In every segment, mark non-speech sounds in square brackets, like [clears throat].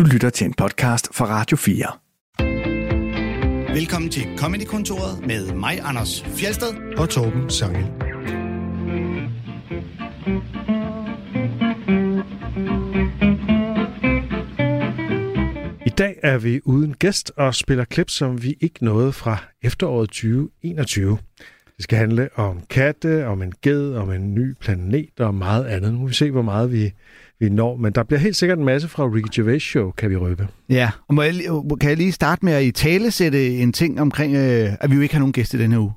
Du lytter til en podcast fra Radio 4. Velkommen til Comedy-kontoret med mig, Anders Fjelsted. og Torben Sangel. I dag er vi uden gæst og spiller klip, som vi ikke nåede fra efteråret 2021. Det skal handle om katte, om en ged, om en ny planet og meget andet. Nu må vi se, hvor meget vi, vi når. Men der bliver helt sikkert en masse fra Ricky Gervais Show, kan vi røbe. Ja, og må jeg, lige- kan jeg lige starte med at i tale sætte en ting omkring, øh, at vi jo ikke har nogen gæst i denne uge.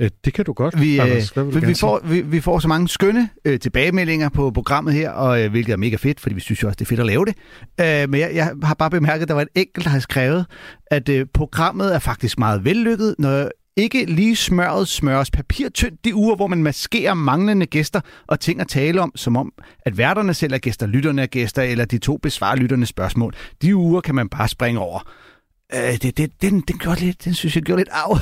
Øh, Det kan du godt, Vi, øh, Anders. Hvad vil vi, vi, får, vi, vi får så mange skønne øh, tilbagemeldinger på programmet her, og øh, hvilket er mega fedt, fordi vi synes jo også, det er fedt at lave det. Øh, men jeg, jeg har bare bemærket, at der var et enkelt, der har skrevet, at øh, programmet er faktisk meget vellykket, når ikke lige smøret smøres papirtyndt de uger, hvor man maskerer manglende gæster og ting at tale om, som om, at værterne selv er gæster, lytterne er gæster, eller de to besvarer lytternes spørgsmål. De uger kan man bare springe over. Øh, det, det, den, den, gjorde lidt, den synes jeg gjorde lidt af.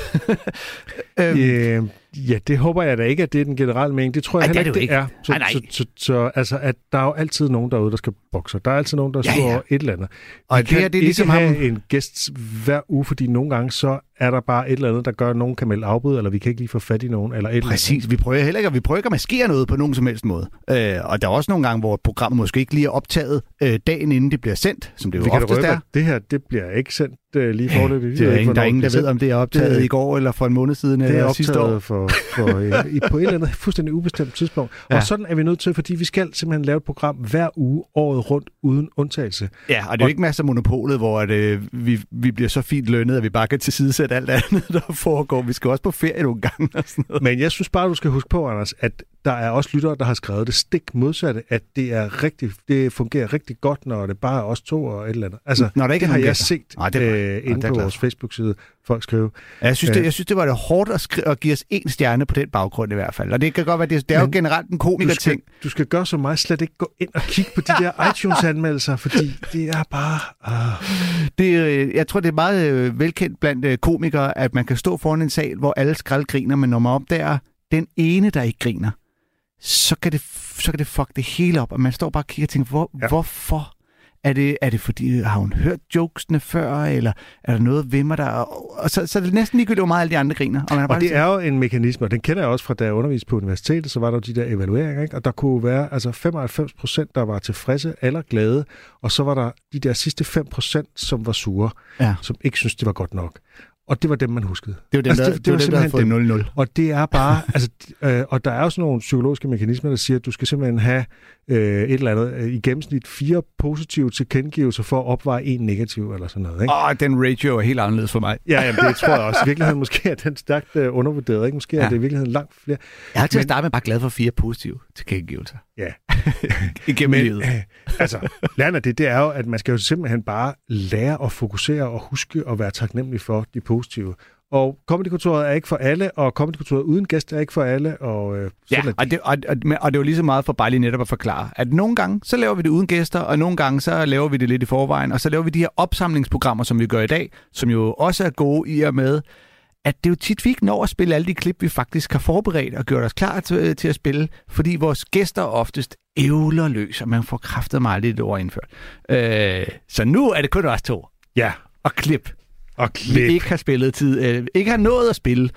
[laughs] øhm, yeah ja, det håber jeg da ikke, at det er den generelle mening. Det tror jeg Ej, det heller er det ikke, det ikke. er. Så, Nej, nej. Så, så, så, altså, at der er jo altid nogen derude, der skal bokse. Der er altid nogen, der Ja, slår ja. et eller andet. Og Vi det kan her, det er ligesom have ham- en gæst hver uge, fordi nogle gange så er der bare et eller andet, der gør, at nogen kan melde afbud, eller vi kan ikke lige få fat i nogen, eller et eller andet. Præcis. Vi prøver heller ikke, vi prøver ikke at maskere noget på nogen som helst måde. Øh, og der er også nogle gange, hvor programmet måske ikke lige er optaget øh, dagen inden det bliver sendt, som det jo Vi kan oftest røbe, er. det her, det bliver ikke sendt uh, lige forløbig. Det ved er ikke, der er ingen, der ved, om det er optaget Det- i går eller for en måned siden Det er eller sidste år. optaget for, for øh, i, på et eller andet fuldstændig ubestemt tidspunkt. Ja. Og sådan er vi nødt til, fordi vi skal simpelthen lave et program hver uge, året rundt, uden undtagelse. Ja, og det er jo ikke masser af monopolet, hvor at, øh, vi, vi bliver så fint lønnet, at vi bare kan tilsidesætte alt andet, [laughs] der foregår. Vi skal også på ferie nogle gange og sådan noget. Men jeg synes bare, du skal huske på, Anders, at der er også lyttere, der har skrevet det stik modsatte, at det er rigtig, det fungerer rigtig godt, når det bare er os to og et eller andet. Altså, Når der ikke det har jeg gæster. set Nej, det er- øh, Nej, inde er på vores Facebook-side, folk skrive. Ja, jeg, synes, det, Ja. jeg synes, det var det hårdt at, skri- at give os en stjerne på den baggrund i hvert fald. Og det kan godt være, det, det er jo generelt en Du skal, komiker-ting. du skal gøre som mig, slet ikke gå ind og kigge på de der [laughs] iTunes-anmeldelser, fordi det er bare... Ah. Det, øh, jeg tror, det er meget øh, velkendt blandt øh, komikere, at man kan stå foran en sal, hvor alle skrald griner, men når man opdager den ene, der ikke griner, så kan det, så kan det fuck det hele op, og man står bare og kigger og tænker, hvor, Ja. hvorfor? Er det, er det fordi, har hun hørt jokesene før, eller er der noget ved mig, der... Og, og så, så er det næsten ligegyldigt, hvor meget alle de andre griner. Og, man er bare Og det er jo en mekanisme, og den kender jeg også fra, da jeg underviste på universitetet, så var der jo de der evalueringer, ikke? og der kunne være altså 95 procent, der var tilfredse eller glade, og så var der de der sidste 5 procent, som var sure, Ja. som ikke synes det var godt nok. Og det var dem, man huskede. det var dem, altså, der, det- det, det det var var dem, der havde simpelthen fået 0-0. Og det er bare, [laughs] altså, øh, og der er også nogle psykologiske mekanismer, der siger, at du skal simpelthen have øh, et eller andet, øh, i gennemsnit fire positive tilkendegivelser for at opveje en negativ eller sådan noget. Ikke? Åh, den ratio er helt anderledes for mig. Ja, jamen, det tror jeg også. I [laughs] virkeligheden måske er den stærkt øh, undervurderet. Ikke? Måske ja. er det i virkeligheden langt flere. Jeg er til at Men- starte med bare glad for fire positive tilkendegivelser. Ja. [laughs] Igennem Men livet. øh, altså, læren af det, det er jo, at man skal jo simpelthen bare lære at fokusere og huske at være taknemmelig for de positive. Og Comedykontoret er ikke for alle, og Comedykontoret uden gæst er ikke for alle. Og, øh, Ja, er og det, og, og, og det er jo lige så meget for bare lige netop at forklare, at nogle gange, så laver vi det uden gæster, og nogle gange, så laver vi det lidt i forvejen, og så laver vi de her opsamlingsprogrammer, som vi gør i dag, som jo også er gode i og med, at det er jo tit, vi ikke når at spille alle de klip, vi faktisk har forberedt og gjort os klar til, til at spille, fordi vores gæster oftest ævler løs, og man får kraftet meget lidt ord indført. Øh, så nu er det kun os to. Ja, Og klip. og Vi klip. ikke har spillet tid, øh, ikke har nået at spille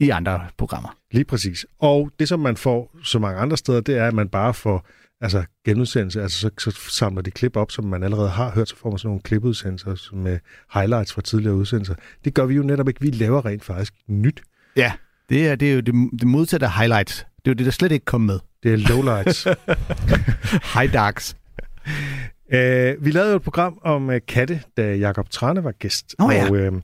i andre programmer. Lige præcis. Og det, som man får så mange andre steder, det er, at man bare får altså, genudsendelse. Altså, så, så samler de klip op, som man allerede har hørt, så får man sådan nogle klipudsendelser med highlights fra tidligere udsendelser. Det gør vi jo netop ikke. Vi laver rent faktisk nyt. Ja, det er, det er jo det, det modsatte af highlights. Det er jo det, der slet ikke kom med. Det er lowlights. [laughs] High darks. Uh, vi lavede jo et program om uh, katte, da Jakob Trane var gæst. Nå ja. Og uh,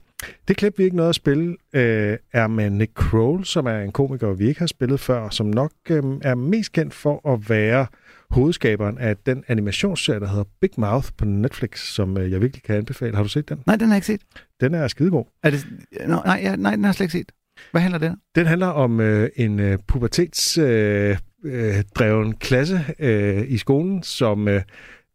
det klip, vi ikke nåede at spille, uh, er med Nick Kroll, som er en komiker, vi ikke har spillet før, og som nok uh, er mest kendt for at være hovedskaberen af den animationsserie, der hedder Big Mouth på Netflix, som uh, jeg virkelig kan anbefale. Har du set den? Nej, den har jeg ikke set. Den er skidegod. Er det, Nå, nej, ja, nej, den har jeg slet ikke set. Hvad handler den? Den handler om øh, en øh, pubertetsdreven øh, øh, klasse øh, i skolen, som øh,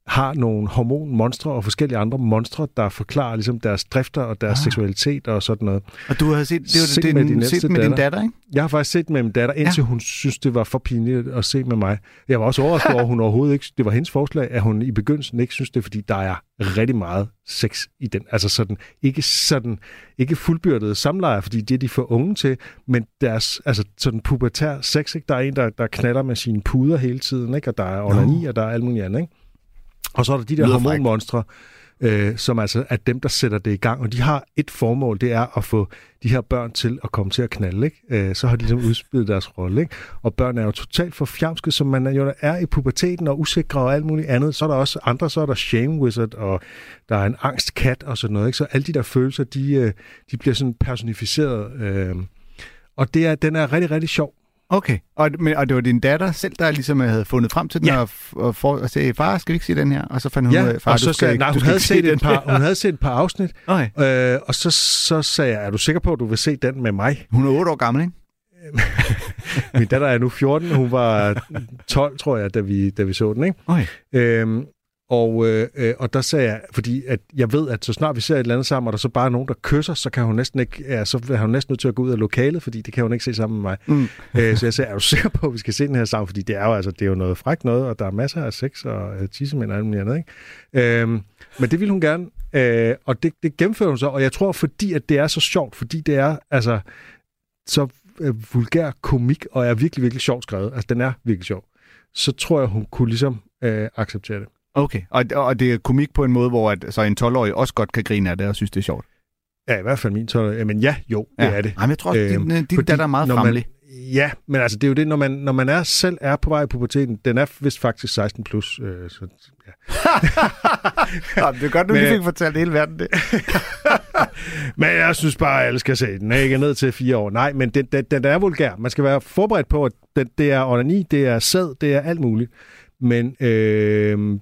har nogle hormonmonstre og forskellige andre monstre, der forklarer ligesom deres drifter og deres ah. seksualitet og sådan noget. Og du har set, det, var, Se det, med din set med din datter. datter, ikke? Jeg har faktisk set med min datter, indtil ja. hun synes, det var for pinligt at se med mig. Jeg var også overrasket over, at hun [laughs] overhovedet ikke... Det var hendes forslag, at hun i begyndelsen ikke synes det, fordi der er rigtig meget sex i den. Altså sådan, ikke sådan, ikke fuldbyrdet samleje, fordi det er de for unge til, men deres, altså sådan pubertær sex, ikke? Der er en, der, der knaller med sine puder hele tiden, ikke? Og der er onani, og der er alt muligt andet, ikke? Og så er der de der hormonmonstre, øh, som altså er dem, der sætter det i gang. Og de har et formål, det er at få de her børn til at komme til at knalde. Ikke? Øh, så har de ligesom udspillet deres rolle. Ikke? Og børn er jo totalt for fjamske, som man jo er i puberteten og usikre og alt muligt andet. Så er der også andre, så er der shame wizard, og der er en angstkat og sådan noget. Ikke? Så alle de der følelser, de, øh, de bliver sådan personificeret. Øh, og det er, den er rigtig, rigtig sjov. Okay, og, men, og det var din datter selv, der ligesom havde fundet frem til den, Ja. og, og, for, og sagde, far, skal vi ikke se den her? Og så fandt hun ud Ja, af, far, og du så skal, sagde, nej, du hun skal havde, ikke se set den et par, [laughs] hun havde set et par afsnit, Okay. øh, og så, så sagde jeg, er du sikker på, at du vil se den med mig? Hun er 8 år gammel, ikke? [laughs] Min datter er nu 14, og hun var 12, tror jeg, da vi, da vi så den. Ikke? Okay. Øhm, og, øh, øh, og der sagde jeg, fordi at jeg ved, at så snart vi ser et eller andet sammen, og der så bare er nogen, der kysser, så kan hun næsten ikke, ja, så er hun næsten nødt til at gå ud af lokalet, fordi det kan hun ikke se sammen med mig. Mm. øh, så jeg sagde, er du sikker på, at vi skal se den her sammen? Fordi det er jo, altså, det er jo noget frækt noget, og der er masser af sex og øh, tissemænd og alt muligt andet. Ikke? Øhm, men det ville hun gerne, øh, og det, det gennemfører hun så, og jeg tror, fordi at det er så sjovt, fordi det er altså så øh, vulgær komik, og er virkelig, virkelig sjovt skrevet, altså den er virkelig sjov, så tror jeg, hun kunne ligesom øh, acceptere det. Okay, og, og det er komik på en måde, hvor at, så en 12-årig også godt kan grine af det og synes, det er sjovt. Ja, i hvert fald min 12 Men ja, jo, det er det. Jamen, jeg tror også, Øhm, din, din datter er meget. Man, ja, men altså, det er jo det, når man, når man er, selv er på vej i puberteten, den er vist faktisk 16 plus, øh, så ja. [laughs] Ja, det er godt, du Men- lige fik fortalt hele verden det. [laughs] Men jeg synes bare, at alle skal se den. Ikke ned til fire år. Nej, men den, den, den er vulgær. Man skal være forberedt på, at den, det er onani, det er sæd, det er alt muligt. Men øh,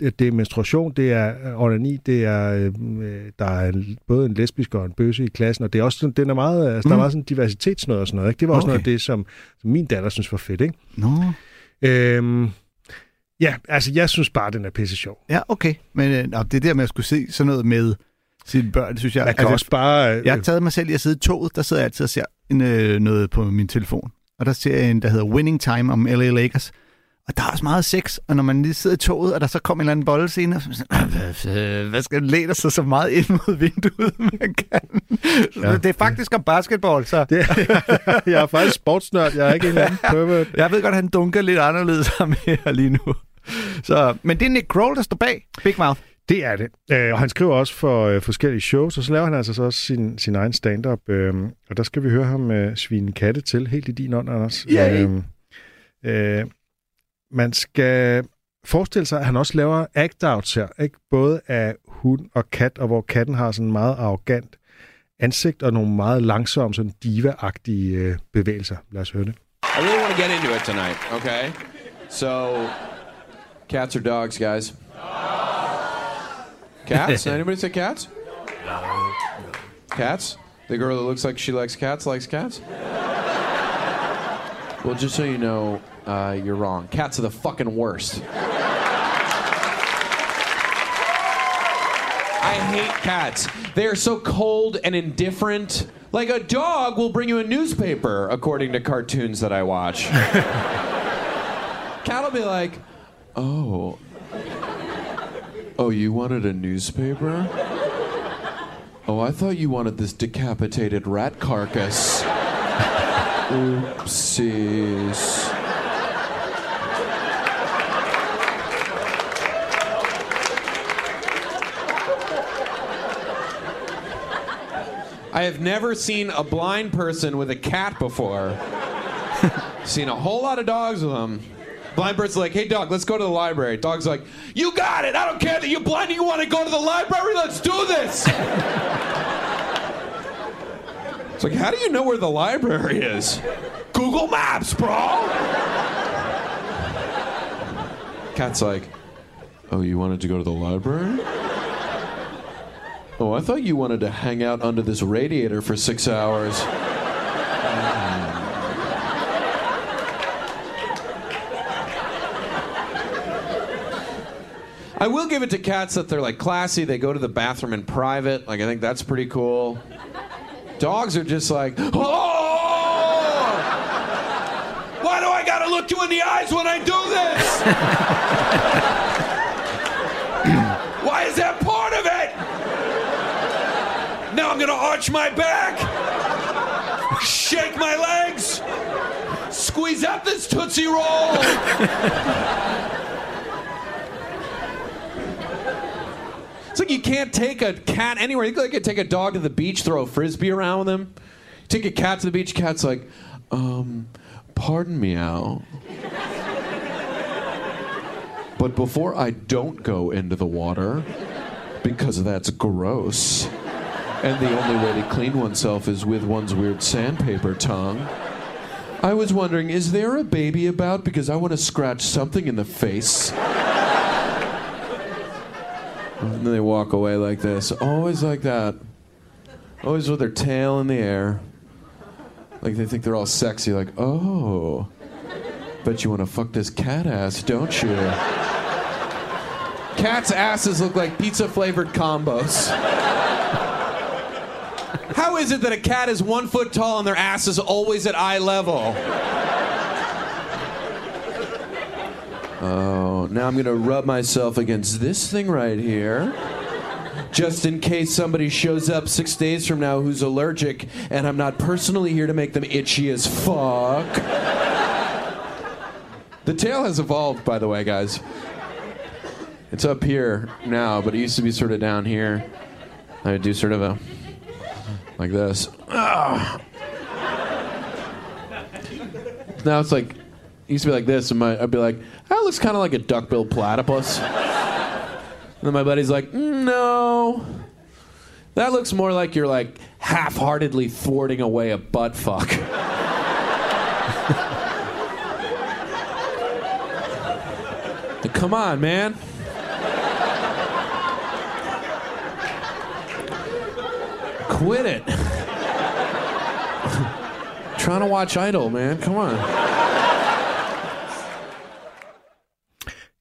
det er menstruation, det er onani, det er, øh, der er en, både en lesbisk og en bøsse i klassen, og det er også sådan, den er meget, altså, mm. der er Mm. meget sådan diversitetsnød og sådan noget. Ikke? Det var også Okay. noget af det, som, som min datter synes var fedt. Ikke? Nå, Øhm, ja, altså jeg synes bare, den er pisse sjov. ja, okay. Men øh, det der med at skulle se sådan noget med sine børn, det synes jeg... Man kan også bare... Øh, Jeg har taget mig selv i at sidde i toget, der sidder jeg altid og ser en, øh, noget på min telefon. Og der ser jeg en, der hedder Winning Time om LA Lakers. Og der er også meget sex, og når man lige sidder i toget, og der så kommer en eller anden boldscene, og så sådan, "Ah, hvad, skal den læne sig så meget ind mod vinduet, [laughs] man kan? Ja. Det er faktisk om basketball, så det, [laughs] jeg er faktisk sportsnørd, jeg er ikke en eller anden [laughs] pervert. jeg ved godt, at han dunker lidt anderledes ham her lige nu. Så, men det er Nick Kroll, der står bag Big Mouth. Det er det. Øh, og han skriver også for øh, forskellige shows, og så laver han altså så også sin, sin egen stand-up. Øh, og der skal vi høre ham øh, svine katte til, helt i din ånd, Anders. Øh, øh, man skal forestille sig, at han også laver act-outs her, ikke? både af hund og kat, og hvor katten har sådan en meget arrogant ansigt og nogle meget langsomme, sådan diva-agtige øh, bevægelser. Lad os høre det. I really want to get into it tonight, okay? So, cats or dogs, guys? Cats? [laughs] Anybody say cats? Cats? The girl that looks like she likes cats likes cats? Well, just so you know, uh, you're wrong. Cats are the fucking worst. I hate cats. They are so cold and indifferent. Like a dog will bring you a newspaper, according to cartoons that I watch. Cat will be like, oh. Oh, you wanted a newspaper? Oh, I thought you wanted this decapitated rat carcass. Oopsies. I have never seen a blind person with a cat before. [laughs] seen a whole lot of dogs with them. Blind person's like, hey, dog, let's go to the library. Dog's like, you got it. I don't care that you're blind. You want to go to the library? Let's do this. [laughs] it's like, how do you know where the library is? Google Maps, bro. Cat's like, oh, you wanted to go to the library? Oh, I thought you wanted to hang out under this radiator for six hours. I will give it to cats that they're like classy. They go to the bathroom in private. Like I think that's pretty cool. Dogs are just like, oh! Why do I gotta look you in the eyes when I do this? [laughs] Why is that part of it? Now I'm gonna arch my back, shake my legs, squeeze out this Tootsie Roll. [laughs] like you can't take a cat anywhere. You could take a dog to the beach, throw a frisbee around with him. Take a cat to the beach. Cat's like, um, pardon me, Al. But before I don't go into the water, because that's gross, and the only way to clean oneself is with one's weird sandpaper tongue. I was wondering, is there a baby about? Because I want to scratch something in the face. And then they walk away like this. Always like that. Always with their tail in the air. Like they think they're all sexy, like, oh. Bet you want to fuck this cat ass, don't you? Cats' asses look like pizza flavored combos. How is it that a cat is one foot tall and their ass is always at eye level? Oh, now I'm gonna rub myself against this thing right here. Just in case somebody shows up six days from now who's allergic and I'm not personally here to make them itchy as fuck. The tail has evolved, by the way, guys. It's up here now, but it used to be sort of down here. I would do sort of a like this. Ah. Now it's like it used to be like this, and my, I'd be like, "That looks kind of like a duck-billed platypus." and then my buddy's like, "No, that looks more like you're like half-heartedly thwarting away a butt fuck." [laughs] Come on, man. Quit it. [laughs] Trying to watch Idol, man. Come on.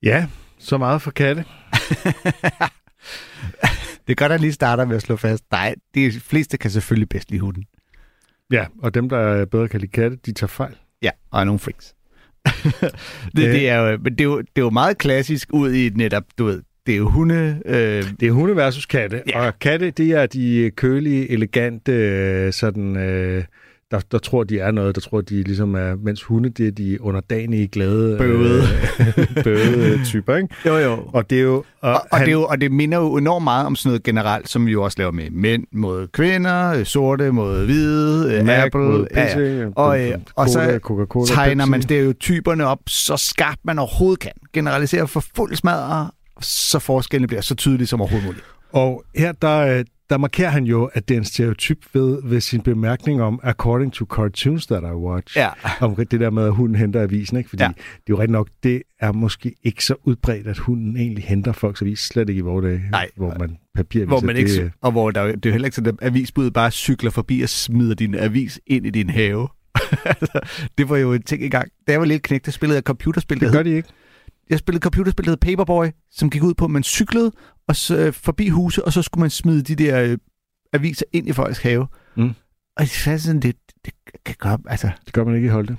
Ja, så meget for katte. [laughs] Det er godt, at jeg lige starter med at slå fast. Nej, de fleste kan selvfølgelig bedst lide hunden. Ja, og dem, der bedre kan lide katte, de tager fejl. Ja, og er nogle freaks. [laughs] det, Øh. det, er jo, men det, er jo, det er jo meget klassisk ud i netop, du ved, det er jo hunde... Øh, Det er hunde versus katte, Ja. og katte, det er de kølige, elegante, øh, sådan, øh, der, der tror, de er noget, der tror, de ligesom er, mens hunde, det er de underdanige, glade, Bøvede. øh, [laughs] bøvede typer, ikke? jo, jo. Og det er jo... Og, Og, og, det er jo, og det minder jo enormt meget om sådan noget generelt, som vi jo også laver med mænd mod kvinder, øh, sorte mod hvide, øh, Mac Apple. mod ja, Pepsi, ja. Og, øh, og så Coca-Cola, tegner man stereotyperne op så skarpt man overhovedet kan. Generaliserer for fuld smadre, så forskellene bliver så tydelige som overhovedet muligt. Og her, der, der markerer han jo, at det er en stereotyp ved, ved sin bemærkning om, according to cartoons that I watch. Ja. Om det der med, at hunden henter avisen, ikke? Fordi Ja. det er jo rigtig nok, det er måske ikke så udbredt, at hunden egentlig henter folks avis. Slet ikke i vores dage, Nej. hvor man papiraviser. Hvor man ikke, det, og hvor der, jo- det er jo heller ikke sådan, at avisbuddet bare cykler forbi og smider din avis ind i din have. [laughs] Altså, det var jo en ting engang. Da jeg var lidt knægt, der spillede jeg computerspil. det gør de ikke. Jeg spillede computerspil, der hed Paperboy, som gik ud på, at man cyklede og så, øh, forbi huse, og så skulle man smide de der øh, aviser ind i folks have. Mm. Og det er sådan, det, det kan gøre, altså, Det gør man ikke i Holte.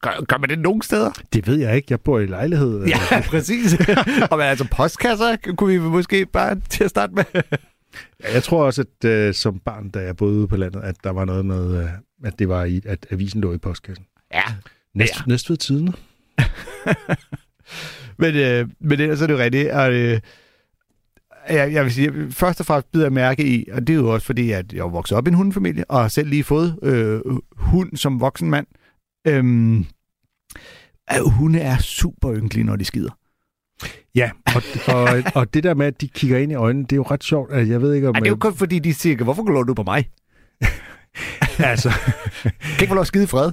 gør, gør man det nogen steder? Det ved jeg ikke. Jeg bor i lejlighed. Ja, [laughs] præcis. og men altså, postkasser kunne vi måske bare til at starte med. Ja, Jeg tror også, at øh, som barn, da jeg boede ude på landet, at der var noget med, øh, at det var i, at avisen lå i postkassen. Ja. Næst, ja. Næstved Tidene. [laughs] Men, øh, men ellers er det jo rigtigt. Og, øh, jeg, jeg vil sige, først og fremmest bider jeg mærke i, og det er jo også fordi, at jeg vokset op i en hundefamilie, og har selv lige fået øh, hund som voksen mand. Øhm, at hunde er super ynkelige, når de skider. Ja, og, og, og det der med, at de kigger ind i øjnene, det er jo ret sjovt. Jeg ved ikke, om... Ej, det er jo kun fordi, de siger, hvorfor går du på mig? [laughs] altså, Kan ikke få lov at skide fred?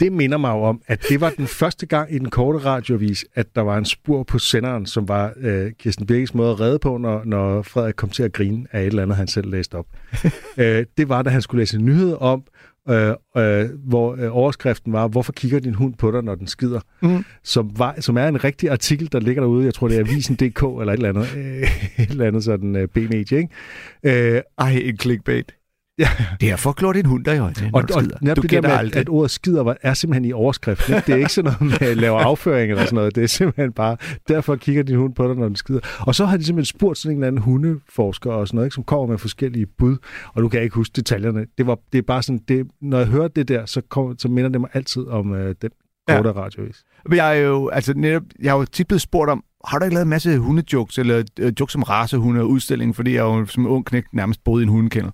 Det minder mig jo om, at det var den første gang i den korte radiovis, at der var en spur på senderen, som var øh, Kirsten Birkes måde at redde på, når, når Frederik kom til at grine af et eller andet, han selv læste op. [laughs] øh, det var, da han skulle læse en nyhed om, øh, øh, hvor øh, overskriften var, hvorfor kigger din hund på dig, når den skider? Mm. Som, var, som er en rigtig artikel, der ligger derude. Jeg tror, det er Avisen.dk eller et eller andet, øh, [laughs] et eller andet sådan øh, B-medie. Ikke? Øh, Ej, en clickbait. Ja, Derfor klår din hund dig i øjnene, når og, du og skider. netop Du det der med, aldrig. at ordet skider er simpelthen i overskriften. Ikke? Det er ikke sådan noget med at lave afføring eller sådan noget. Det er simpelthen bare, derfor kigger din hund på dig, når den skider. Og så har de simpelthen spurgt sådan en eller anden hundeforsker og sådan noget, ikke? som kommer med forskellige bud. Og du kan ikke huske detaljerne. Det, var, det er bare sådan, det, når jeg hører det der, så, kommer, så minder det mig altid om øh, den Ja. korte ja. radiovis. Men jeg er jo, altså netop, jeg har jo tit blevet spurgt om, har du ikke lavet en masse hundejokes, eller øh, jokes om racehunde og udstilling, fordi jeg jo som ung knægt nærmest boede i en hundekendel.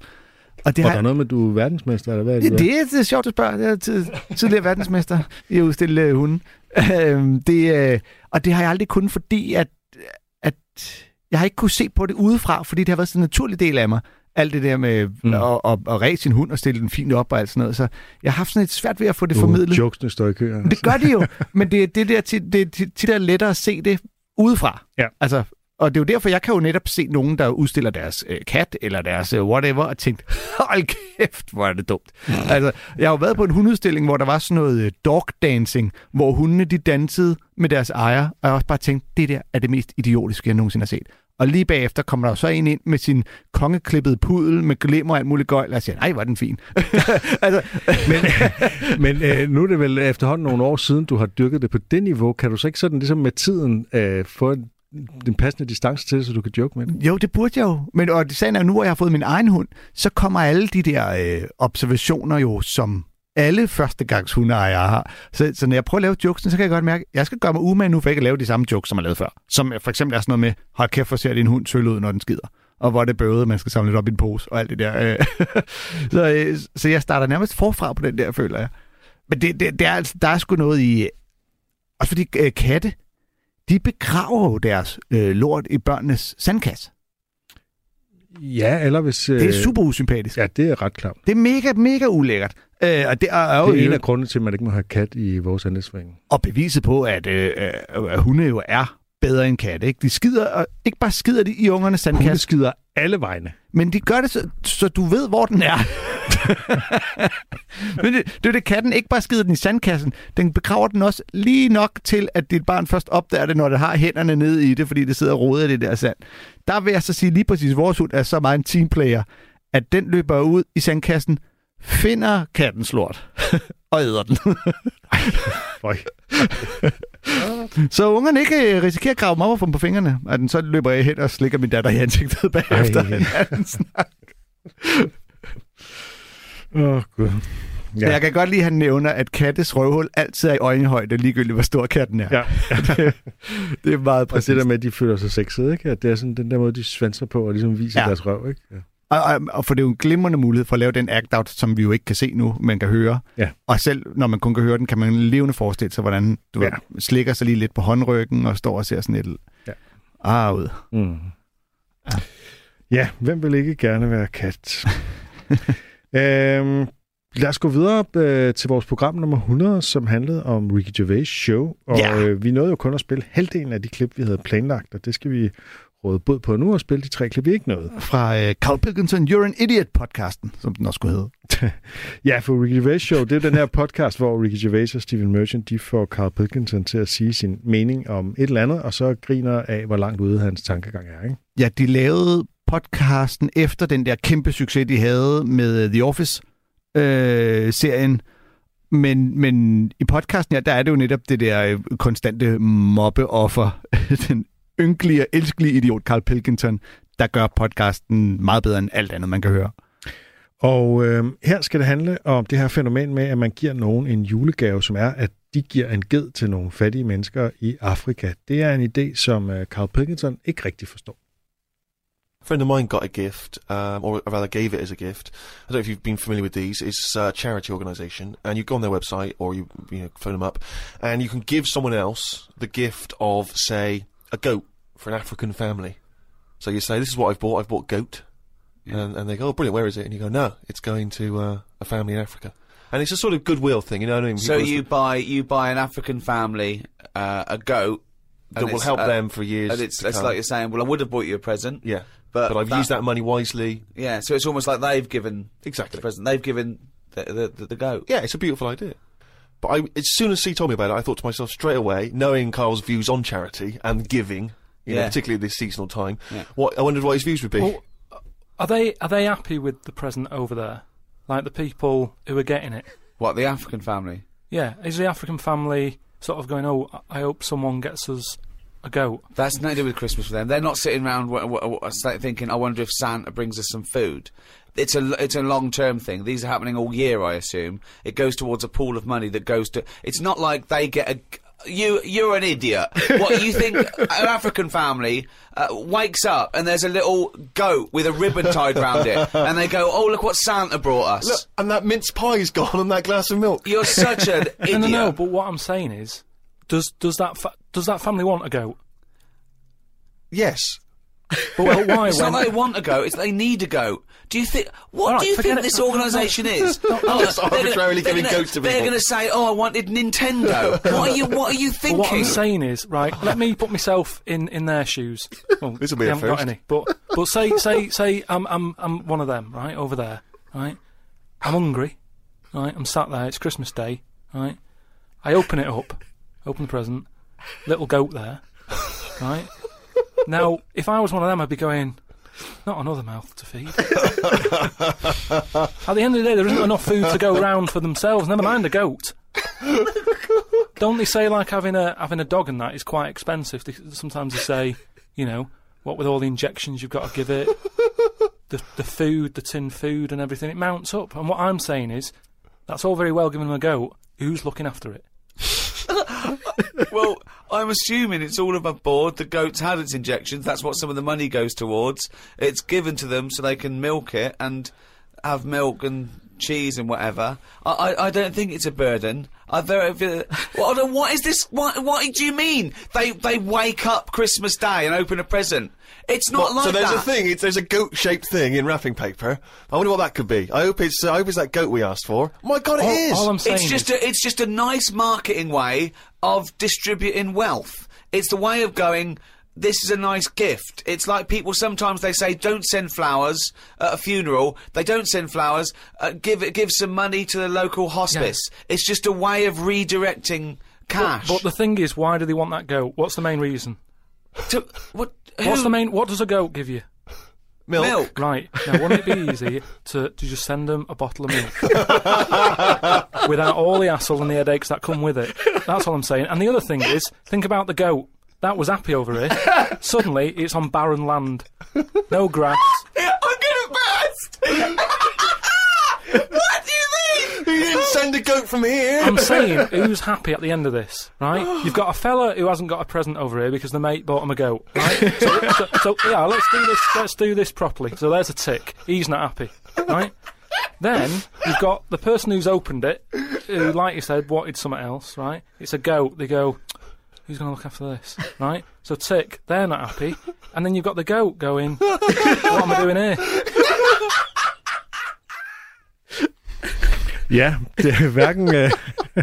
Og det, har, der er noget med, at du er verdensmester, eller hvad er det? det, det, er, det er sjovt at spørge. Jeg er tid, tidligere verdensmester i at udstille øh, hunde. Øhm, det, øh, og det har jeg aldrig kunnet, fordi at, at jeg har ikke kunne se på det udefra, fordi det har været sådan en naturlig del af mig. Alt det der med Mm. at, at, at ræse sin hund og stille den fint op og alt sådan noget. Så jeg har haft sådan et svært ved at få det Uh, formidlet. jokesene står i kø. Men Det gør de jo, [laughs] men det, det, der, det er tit tit er lettere at se det udefra. Ja. Altså, og det er jo derfor, jeg kan jo netop se nogen, der udstiller deres øh, kat eller deres øh, whatever, og tænkt, [laughs] hold kæft, hvor er det dumt. [laughs] altså, jeg har jo været på en hundeudstilling, hvor der var sådan noget øh, dog dancing, hvor hundene de dansede med deres ejer, og jeg har også bare tænkt, det der er det mest idiotiske, jeg nogensinde har set. Og lige bagefter kommer der jo så en ind med sin kongeklippede pudel med glimmer og alt muligt gøjl, og siger, nej, var den fin. [laughs] altså, Men, men øh, nu er det vel efterhånden nogle år siden, du har dyrket det på det niveau. Kan du så ikke sådan ligesom med tiden øh, få en, den passende distance til, så du kan joke med det? Jo, det burde jeg jo. Men og sagen er, nu hvor jeg har fået min egen hund, så kommer alle de der øh, observationer jo, som alle førstegangs hundeejere har. Så, så når jeg prøver at lave jokesen, så kan jeg godt mærke, at jeg skal gøre mig umage nu, for ikke at lave de samme jokes, som jeg lavede før. Som for eksempel er sådan noget med, hold kæft, hvor ser din hund søl ud, når den skider. Og hvor er det bøvede, man skal samle det op i en pose, og alt det der. Øh, [laughs] så, øh, så jeg starter nærmest forfra på den der, føler jeg. Men det, det, det er, altså, der er sgu noget i... Også fordi øh, katte, de begraver jo deres øh, lort i børnenes sandkasse. Ja, eller hvis... Øh, Det er super usympatisk. Ja, det er ret klart. Det er mega, mega ulækkert. Øh, og det er, er jo Det er en af grundene til, at man ikke må have kat i vores andelsforening. og beviset på, at, øh, øh, at hunde jo er bedre end katte. Ikke? De skider, og ikke bare skider de i ungernes Hunde sandkasse, skider alle vegne. men de gør det, så, så du ved, hvor den er. [laughs] men det, det er det, katten ikke bare skider den i sandkassen, den begraver den også lige nok til, at dit barn først opdager det, når det har hænderne nede i det, fordi det sidder og roder i det der sand. Der vil jeg så sige lige præcis, vores hund er så meget en teamplayer, at den løber ud i sandkassen, finder kattens lort [laughs] og æder den. Føj. [laughs] [laughs] Så ungerne ikke øh, risikerer at grave mig op og på fingrene, og den så løber jeg hen og slikker min datter i ansigtet bagefter. Ej. en anden [laughs] snak. Åh, oh, gud. Ja. Jeg kan godt lide, at han nævner, at kattes røvhul altid er i øjenhøjde, ligegyldigt hvor stor katten er. Ja. [laughs] det, det er meget Og præcis. det der med, at de føler sig sexede, ikke? At det er sådan den der måde, de svanser på og ligesom viser ja. deres røv, ikke? Ja. Og, og, og for det er jo en glimrende mulighed for at lave den act-out, som vi jo ikke kan se nu, men kan høre. Ja. Og selv når man kun kan høre den, kan man levende forestille sig, hvordan du Ja. ja. slikker sig lige lidt på håndryggen og står og ser sådan et Ja. ar ud. Mm. Ja. Ja, hvem vil ikke gerne være kat? [laughs] øhm, lad os gå videre øh, til vores program nummer 100, som handlede om Ricky Gervais' show. Og Ja. øh, vi nåede jo kun at spille halvdelen af de klip, vi havde planlagt, og det skal vi råde bod på nu og spille de tre klip, vi ikke nåede. Fra øh, Carl Pilkington You're an Idiot-podcasten, som den også skulle hedde. [laughs] Ja, for Ricky Gervais Show, det er den her podcast, hvor Ricky Gervais og Stephen Merchant, de får Carl Pilkington til at sige sin mening om et eller andet, og så griner af, hvor langt ude hans tankegang er, ikke? Ja, de lavede podcasten efter den der kæmpe succes, de havde med øh, The Office-serien. men, men i podcasten her, der er det jo netop det der øh, konstante mobbeoffer. [laughs] den ynkelige og elskelige idiot Carl Pilkington, der gør podcasten meget bedre end alt andet, man kan høre. Og øh, her skal det handle om det her fænomen med, at man giver nogen en julegave, som er, at de giver en ged til nogle fattige mennesker i Afrika. Det er en idé, som øh, Carl Pilkington ikke rigtig forstår. A friend of mine got a gift, um, or rather gave it as a gift. I don't know if you've been familiar with these. It's a charity organisation, and you go on their website or you you know phone them up, and you can give someone else the gift of, say, a goat for an African family. So you say, "This is what I've bought. I've bought goat," and, and they go, "Oh, brilliant! Where is it?" And you go, "No, it's going to uh, a family in Africa." And it's a sort of goodwill thing, you know what I mean? So People- you buy you buy an African family uh, a goat that will help uh, them for years. And it's it's like you're saying, well, I would have bought you a present. yeah, but, but I've used that money wisely. Yeah, so it's almost like they've given Exactly. the present. They've given The, the, the, the goat. Yeah, it's a beautiful idea. But I, as soon as C told me about it, I thought to myself straight away, knowing Carl's views on charity and giving, you know, Yeah. particularly this seasonal time, Yeah. what I wondered what his views would be. Well, uh, are they are they happy with the present over there? Like the people who are getting it? What, the African family? Yeah, is the African family sort of going? Oh, I hope someone gets us a goat. That's nothing to do with Christmas for them. They're not sitting around w- w- w- thinking, I wonder if Santa brings us some food. It's a, it's a long term thing. These are happening all year, I assume. It goes towards a pool of money that goes to. It's not like they get a. You, you're an idiot. What you think? [laughs] An African family uh, wakes up and there's a little goat with a ribbon tied round it, and they go, "Oh, look what Santa brought us." Look, and that mince pie's gone and that glass of milk. You're such an idiot. [laughs] No, no, no. But what I'm saying is, does does that fa- does that family want a goat? Yes. But, but why? [laughs] It's when, not they want a goat; it's they need a goat. Do you think? What All do you think it. this No, no, organisation is? [laughs] no, Oh, just they're gonna- giving gonna- goats to They're going to say, "Oh, I wanted Nintendo." [laughs] what are you? What are you but thinking? what I'm saying is, right? Let me put myself in, in their shoes. Well, This'll be they a haven't got any. But but say say say I'm I'm I'm one of them, right over there, right? I'm hungry, right? I'm sat there. It's Christmas Day, right? I open it up, open the present, little goat there, right? Now, if I was one of them, I'd be going, not another mouth to feed. At the end of the day, there isn't enough food to go round for themselves. Never mind a goat. Don't they say like having a having a dog and that is quite expensive? They, sometimes they say, you know, what with all the injections you've got to give it, the the food, the tin food and everything, it mounts up. And what I'm saying is, that's all very well giving them a goat. Who's looking after it? [laughs] well, I'm assuming it's all above board. The goat's had its injections. That's what some of the money goes towards. It's given to them so they can milk it and have milk and cheese and whatever. I, I, I don't think it's a burden. I very, well, what is this? What, what do you mean? They they wake up Christmas Day and open a present. It's not What, like so there's that. a thing. It's, there's a goat-shaped thing in wrapping paper. I wonder what that could be. I hope it's. I hope it's that goat we asked for. My God, it All, is. all I'm saying It's just is, a, it's just a nice marketing way of distributing wealth. It's the way of going. This is a nice gift. It's like people sometimes they say don't send flowers at a funeral. They don't send flowers. Uh, give it give some money to the local hospice. It's just a way of redirecting cash. but the thing is, why do they want that goat? What's the main reason? To- what? What's the main? What does a goat give you? milk. milk? Right. Now, wouldn't it be easy to, to just send them a bottle of milk? [laughs] Without all the hassle and the headaches that come with it. That's all I'm saying. And the other thing is, think about the goat. That was happy over here. Suddenly, it's on barren land. No grass. I'm gonna burst. what do you didn't [laughs] send a goat from here. I'm saying, [laughs] who's happy at the end of this, right? [gasps] You've got a fella who hasn't got a present over here because the mate bought him a goat, right? [laughs] So, so, so yeah, let's do this. Let's do this properly. So there's a tick. He's not happy, right? Then you've got the person who's opened it, who, like you said, wanted something else, right? It's a goat. They go, who's going to look after this, right? So tick, they're not happy, and then you've got the goat going, what am I doing here? Ja, det er hverken, øh,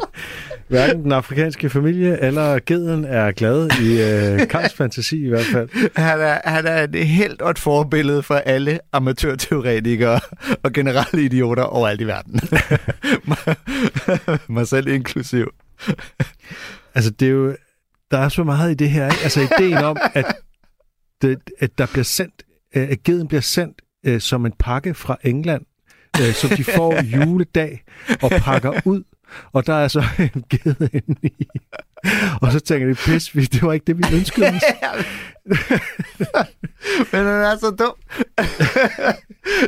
[laughs] hverken den afrikanske familie eller geden er glad i øh, Karls fantasi i hvert fald. Han er, han er et helt og et forbillede for alle amatørteoretikere og generelle idioter overalt i verden. [laughs] Mig selv inklusiv. Altså, det er jo, der er så meget i det her, ikke? Altså, ideen om, at, det, at der bliver sendt, øh, at geden bliver sendt øh, som en pakke fra England, øh, som de får juledag og pakker ud, og der er så [laughs] en ged inde i. Og så tænker de, pis, det var ikke det, vi ønskede os. [laughs] Men han er så dum.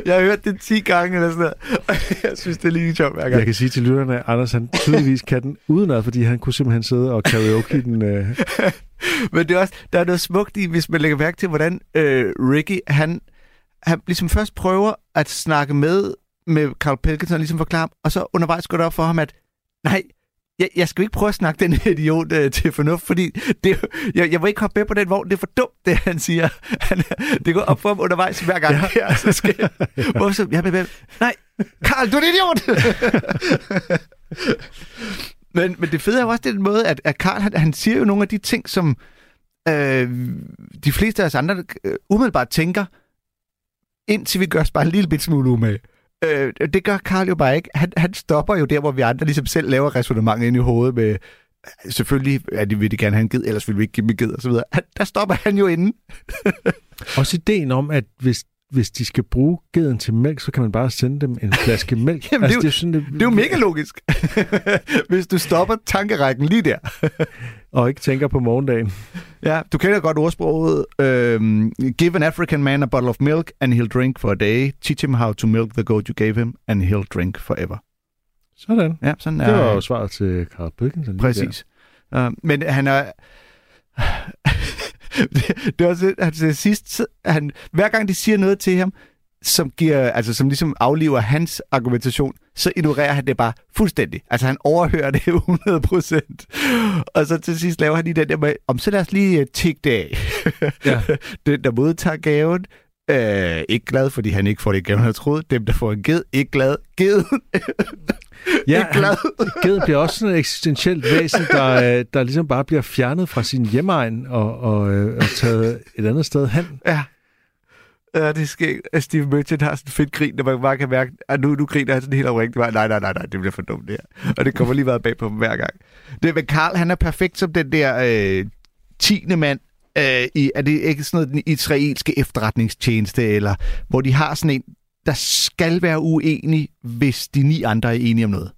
Jeg har hørt det 10 gange eller sådan noget. Jeg synes, det er lige sjovt hver gang. Jeg kan sige til lytterne, at Anders han tydeligvis kan den udenad, fordi han kunne simpelthen sidde og karaoke den. Øh. Men det er også, der er noget smukt i, hvis man lægger mærke til, hvordan øh, Ricky, han, han ligesom først prøver at snakke med, med Carl Pilkington, ligesom forklare og så undervejs går det op for ham, at nej, jeg, jeg skal ikke prøve at snakke den idiot øh, til fornuft, fordi det, jeg, jeg vil ikke hoppe med på den vogn, det er for dumt, det han siger. [laughs] Han, det går op for ham undervejs hver gang. Ja. [laughs] Ja, så skal [laughs] jeg, hvorfor så, jeg, jeg, nej, Carl, du er en idiot! men, men det fede er jo også den måde, at, at Carl, han, han siger jo nogle af de ting, som øh, de fleste af os andre øh, umiddelbart tænker, indtil vi gør os bare en lille bit smule umage. Øh, det gør Karl jo bare ikke. Han, han stopper jo der, hvor vi andre ligesom selv laver resonemanget ind i hovedet med, selvfølgelig er de, vil de gerne have en ged, ellers vil vi ikke give dem en ged, og så videre. Han, der stopper han jo inden. Også ideen om, at hvis, hvis de skal bruge geden til mælk, så kan man bare sende dem en flaske [laughs] mælk. Jamen, det er jo- sådan, det, Det er jo mega logisk. [laughs] Hvis du stopper tankerækken lige der. [laughs] Og ikke tænker på morgendagen. Ja, du kender godt ordsproget. Øhm, give an African man a bottle of milk, and he'll drink for a day. Teach him how to milk the goat you gave him, and he'll drink forever. Sådan. Ja, sådan Det er var jo svaret til Carl lige Præcis. Uh, men han er... det, [laughs] det er også, at til sidst, han, hver gang de siger noget til ham, som, giver, altså, som ligesom afliver hans argumentation, så ignorerer han det bare fuldstændig. Altså han overhører det [laughs] 100 procent. Og så til sidst laver han lige den der med, om så lad os lige uh, tikke det af. Ja. [laughs] den, der modtager gaven, øh, ikke glad, fordi han ikke får det gaven, han troet. Dem, der får en ged, ikke glad. Geden, Ja, ikke glad. Geden bliver også sådan et eksistentielt væsen, der, [laughs] øh, der ligesom bare bliver fjernet fra sin hjemmeegn og, og, øh, og taget et andet sted hen. Ja. Ja, det sker. Steve Merchant har sådan en fedt grin, der man bare kan mærke, at nu, nu griner han sådan helt oprigtigt. Bare, Nej, nej, nej, nej, det bliver for dumt det her. Og det kommer lige meget bag på dem hver gang. Det, men Karl, han er perfekt som den der øh, tiende mand, øh, i, er det ikke sådan noget den israelske efterretningstjeneste, eller hvor de har sådan en, der skal være uenig, hvis de ni andre er enige om noget.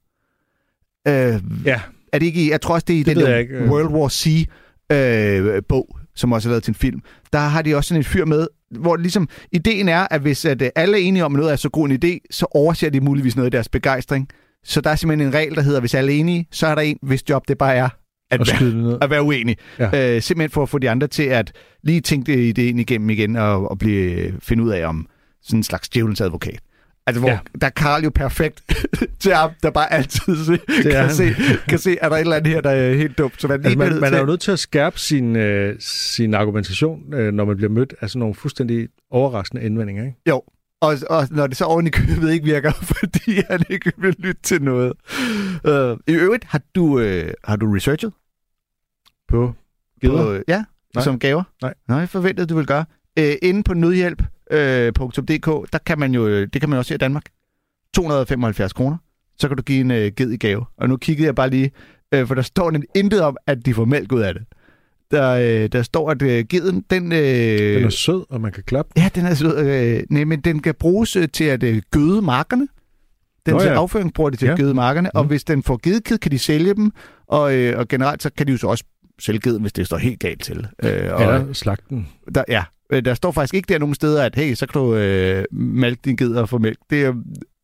Øh, Ja, er det ikke i, jeg tror også, det er i Det den der ikke, øh. World War C øh, bog, som også er lavet til en film. Der har de også sådan en fyr med, hvor ligesom ideen er, at hvis at, øh, alle er enige om, noget er så god en idé, så overser de muligvis noget af deres begejstring. Så der er simpelthen en regel, der hedder, hvis alle er enige, så er der en, hvis job det bare er at være, det at være uenig. Ja. Øh, simpelthen for at få de andre til at lige tænke det ideen igennem igen og, og blive, finde ud af, om sådan en slags djævelens advokat. Altså, hvor Ja. der er Karl jo perfekt [laughs] til ham, der bare altid se, kan, han. se, kan se, er der et eller andet her, der er helt dumt. Så man, Altså, man, man er jo nødt til at skærpe sin, øh, sin argumentation, øh, når man bliver mødt af sådan nogle fuldstændig overraskende indvendinger. Ikke? Jo, og, og når det så oven i købet ikke virker, [laughs] fordi han ikke vil lytte til noget. Uh, I øvrigt, har du, øh, har du researchet? På geder. På, ja, Nej. Som gaver? Nej. Nej, forventede, du ville gøre. Øh, inde på nødhjælp.dk, der kan man jo, øh, det kan man også se i Danmark. 275 kroner. Så kan du give en øh, ged i gave. Og nu kiggede jeg bare lige, øh, for der står nemlig intet om, at de får mælk ud af det. Der, øh, der står, at øh, geden, den... Øh, Den er sød, og man kan klappe. Ja, den er sød. Øh, nej, men den kan bruges øh, til at øh, gøde markerne. Den Nå til ja. afføring bruger de til Ja. at gøde markerne, og Mm. hvis den får gedekid, kan de sælge dem, og, øh, og generelt så kan de jo så også sælge geden, hvis det står helt galt til. Øh, og Eller slagten. der, ja, øh, der står faktisk ikke der nogen steder, at hey, så kan du øh, mælke din ged og få mælk. Det er,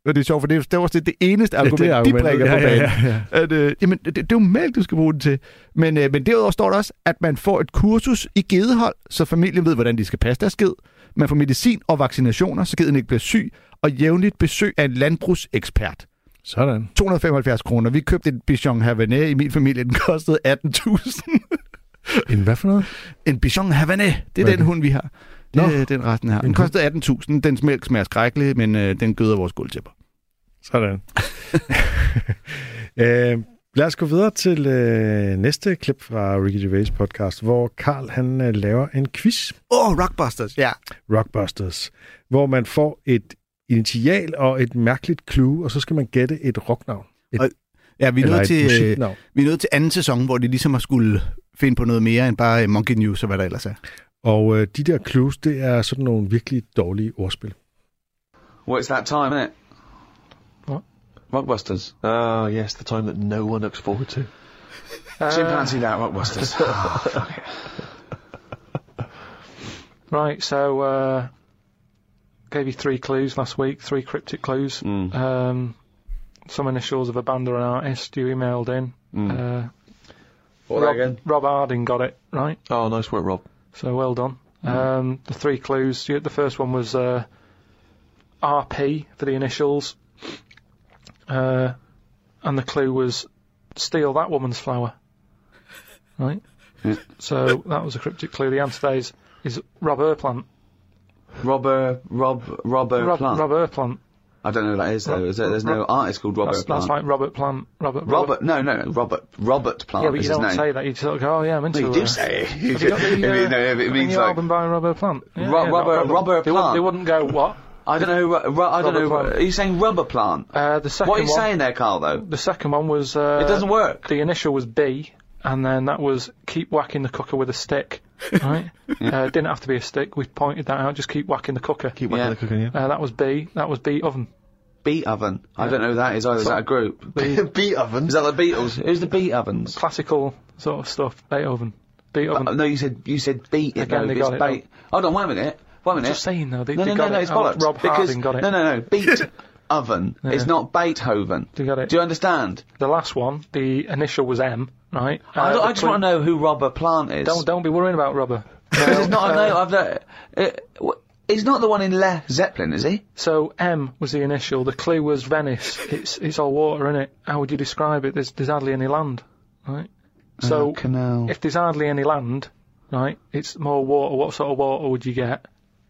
og det er sjovt, for det er, også det eneste argument, det er de brækker Ja, på ja, banen. ja, ja. At, øh, jamen, det, det er jo mælk, du skal bruge den til. Men, øh, men derudover står der også, at man får et kursus i gedehold, så familien ved, hvordan de skal passe deres ged. Man får medicin og vaccinationer, så geden ikke bliver syg, og jævnligt besøg af en landbrugsekspert. Sådan. 275 kroner. Vi købte en Bichon Havanais i min familie. Den kostede 18.000. En hvad for noget? en Bichon Havanais. Det er Hvad den hund, vi har. Det Nå. er den resten her. Den En kostede 18.000. Dens mælk smager skrækkeligt, men øh, den gøder vores gulvtæpper. Sådan. [laughs] øh, lad os gå videre til øh, næste klip fra Ricky Gervais podcast, hvor Karl han øh, laver en quiz, Åh, oh, Rockbusters. Ja. Rockbusters, hvor man får et initial og et mærkeligt clue, og så skal man gætte et rocknavn. Et, Og Ja, vi er, nødt et til, øh, vi er nødt til anden sæson, hvor de ligesom har skulle finde på noget mere end bare øh, Monkey News og hvad der ellers er. Og øh, de der clues, det er sådan nogle virkelig dårlige ordspil. It's that time, isn't it? What? Rockbusters. Ah, yes, the time that no one looks forward to. [laughs] Chimpanzee that Rockbusters. oh, fuck it. Right, so uh, gave you three clues last week, three cryptic clues. Mm. Um, some initials of a band or an artist you emailed in. Mm. Uh, What Rob, again? Rob Harding got it right, Oh, nice work, Rob. so well done. Um, the three clues. The first one was uh, RP for the initials, uh, and the clue was steal that woman's flower. Right. [laughs] So that was a cryptic clue. The answer is, is Rob Erplant. Robber, Rob, Robber Rob, Plant. Rob Erplant. I don't know who that is though. Is there, there's no Rob- artist called Robert That's, Plant. that's like Robert Plant. Robert. Robert, no, no, no, Robert, Robert Plant Yeah, but is you his don't name. say that. You sort of go, "Oh yeah, I'm into No, you uh, do say it. Have you got the, [laughs] uh, I mean, no, it the means new like album by Robert Plant? Yeah, Ro- yeah, Robert- no problem. Robert they Wouldn't, Plant. they wouldn't go what? I don't know. Who, ru- ru- I don't know. plant. Are you saying rubber plant? Uh, the second What are you one, saying there, Carl? Though The second one was. Uh, it doesn't work. The initial was B, and then that was keep whacking the cooker with a stick. Right? [laughs] uh, didn't have to be a stick. We pointed that out. Just keep whacking the cooker. Keep Yeah. whacking the cooking, yeah. Uh, that was B. That was B oven. Beat oven. I don't know who that is either. Is that a group? The [laughs] Beat oven. Is that the Beatles? Who's the Beat ovens? classical sort of stuff. Beethoven. Beethoven. Uh, no, you said you said beat it. Again, though, they it's got it, bait. Hold on, wait a minute. Wait a minute. Just saying though. They, no, they no, got no, no, it. it's Oh, bollocks. Rob because Harding got it. no, no, no. Beat [laughs] oven. Yeah. It's not Beethoven. Do you get it? Do you understand? The last one, the initial was M, right? I, Uh, don't- I just want to know who Robert Plant is. Don't don't be worrying about rubber. It's [laughs] not. Uh, no, I've. Uh, wh- he's not the one in Le Zeppelin, is he? So M was the initial. The clue was Venice. It's it's all water in it. How would you describe it? There's there's hardly any land, right? So canal. if there's hardly any land, right, it's more water. What sort of water would you get,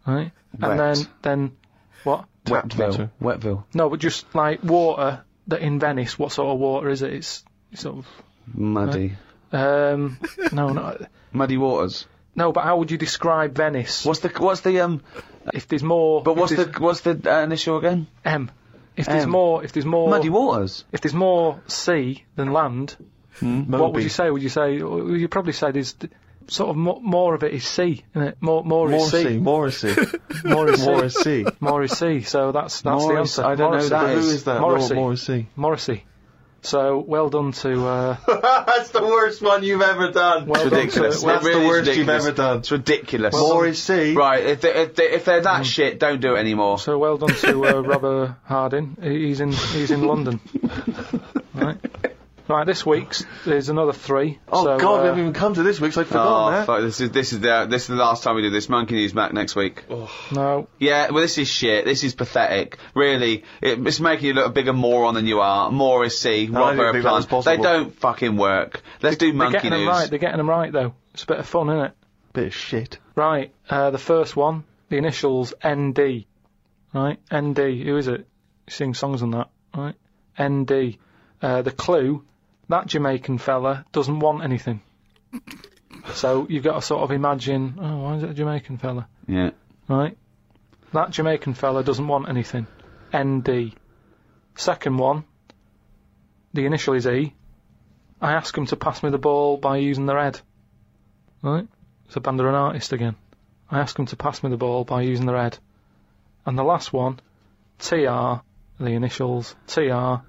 right? And then then what? Wetville. Wetville. No, but just like water that in Venice. What sort of water is it? It's, it's sort of Muddy. um no no Muddy waters. no. But how would you describe Venice? What's the what's the um? if there's more? But what's the what's the uh, initial again? M? If there's M. more, if there's more, Muddy waters. if there's more sea than land, what would you say? Would you say? You probably say there's th- sort of more, more of it is C, isn't it? More, more is sea. Morrissey. More is sea. [laughs] Morrissey. More is sea. So that's that's Morris- the answer. I don't know that who is. is that? Morrissey. Lord Morrissey. Morrissey. So well done to uh, [laughs] That's the worst one you've ever done. well It's done ridiculous. to That's really the is worst you've ever done. It's ridiculous. Morrissey. Right, if they, if they, if they're that shit, don't do it anymore. so well done to uh, Robert Harding. He's in he's in [laughs] London. Right. Right. This week's there's another three. Oh so, God, we uh, haven't even come to this week, so I've Oh, forgotten that. fuck, this is this is the this is the last time we do this. Monkey News back next week. Oh. no. Yeah, well, this is shit. This is pathetic. Really, it, it's making you look a bigger moron than you are. Morrissey, No, I didn't Robert think that was Plant. They don't fucking work. Let's do They're Monkey getting them right. They're getting them right though. It's a bit of fun, isn't it? Bit of shit. Right, uh, the first one, the initials ND. Right, ND. Who is it? He sings songs on that. Right, ND. Uh, the clue, that Jamaican fella doesn't want anything. So you've got to sort of imagine, oh, why is it a Jamaican fella? Yeah. Right, that Jamaican fella doesn't want anything. ND. Second one, the initial is E. I ask him to pass me the ball by using their head. Right? It's a band an artist again. I ask him to pass me the ball by using their head. And the last one, TR, the initials, TR.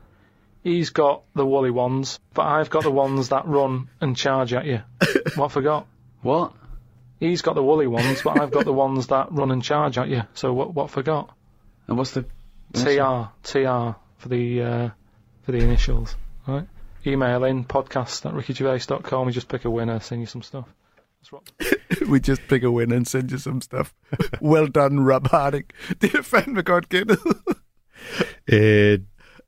He's got the woolly ones, but I've got the ones that run and charge at you. [laughs] what I forgot? What? He's got the woolly ones, but I've got the ones that run and charge at you. So what? What I forgot? And what's the? TR, TR for the uh, for the initials. Right. Email in podcast at rickygervais.com. We just pick a winner, send you some stuff. That's what. [laughs] we just pick a winner and send you some stuff. [laughs] well done, Rob Harding. Det er fandme godt gættet. Øh,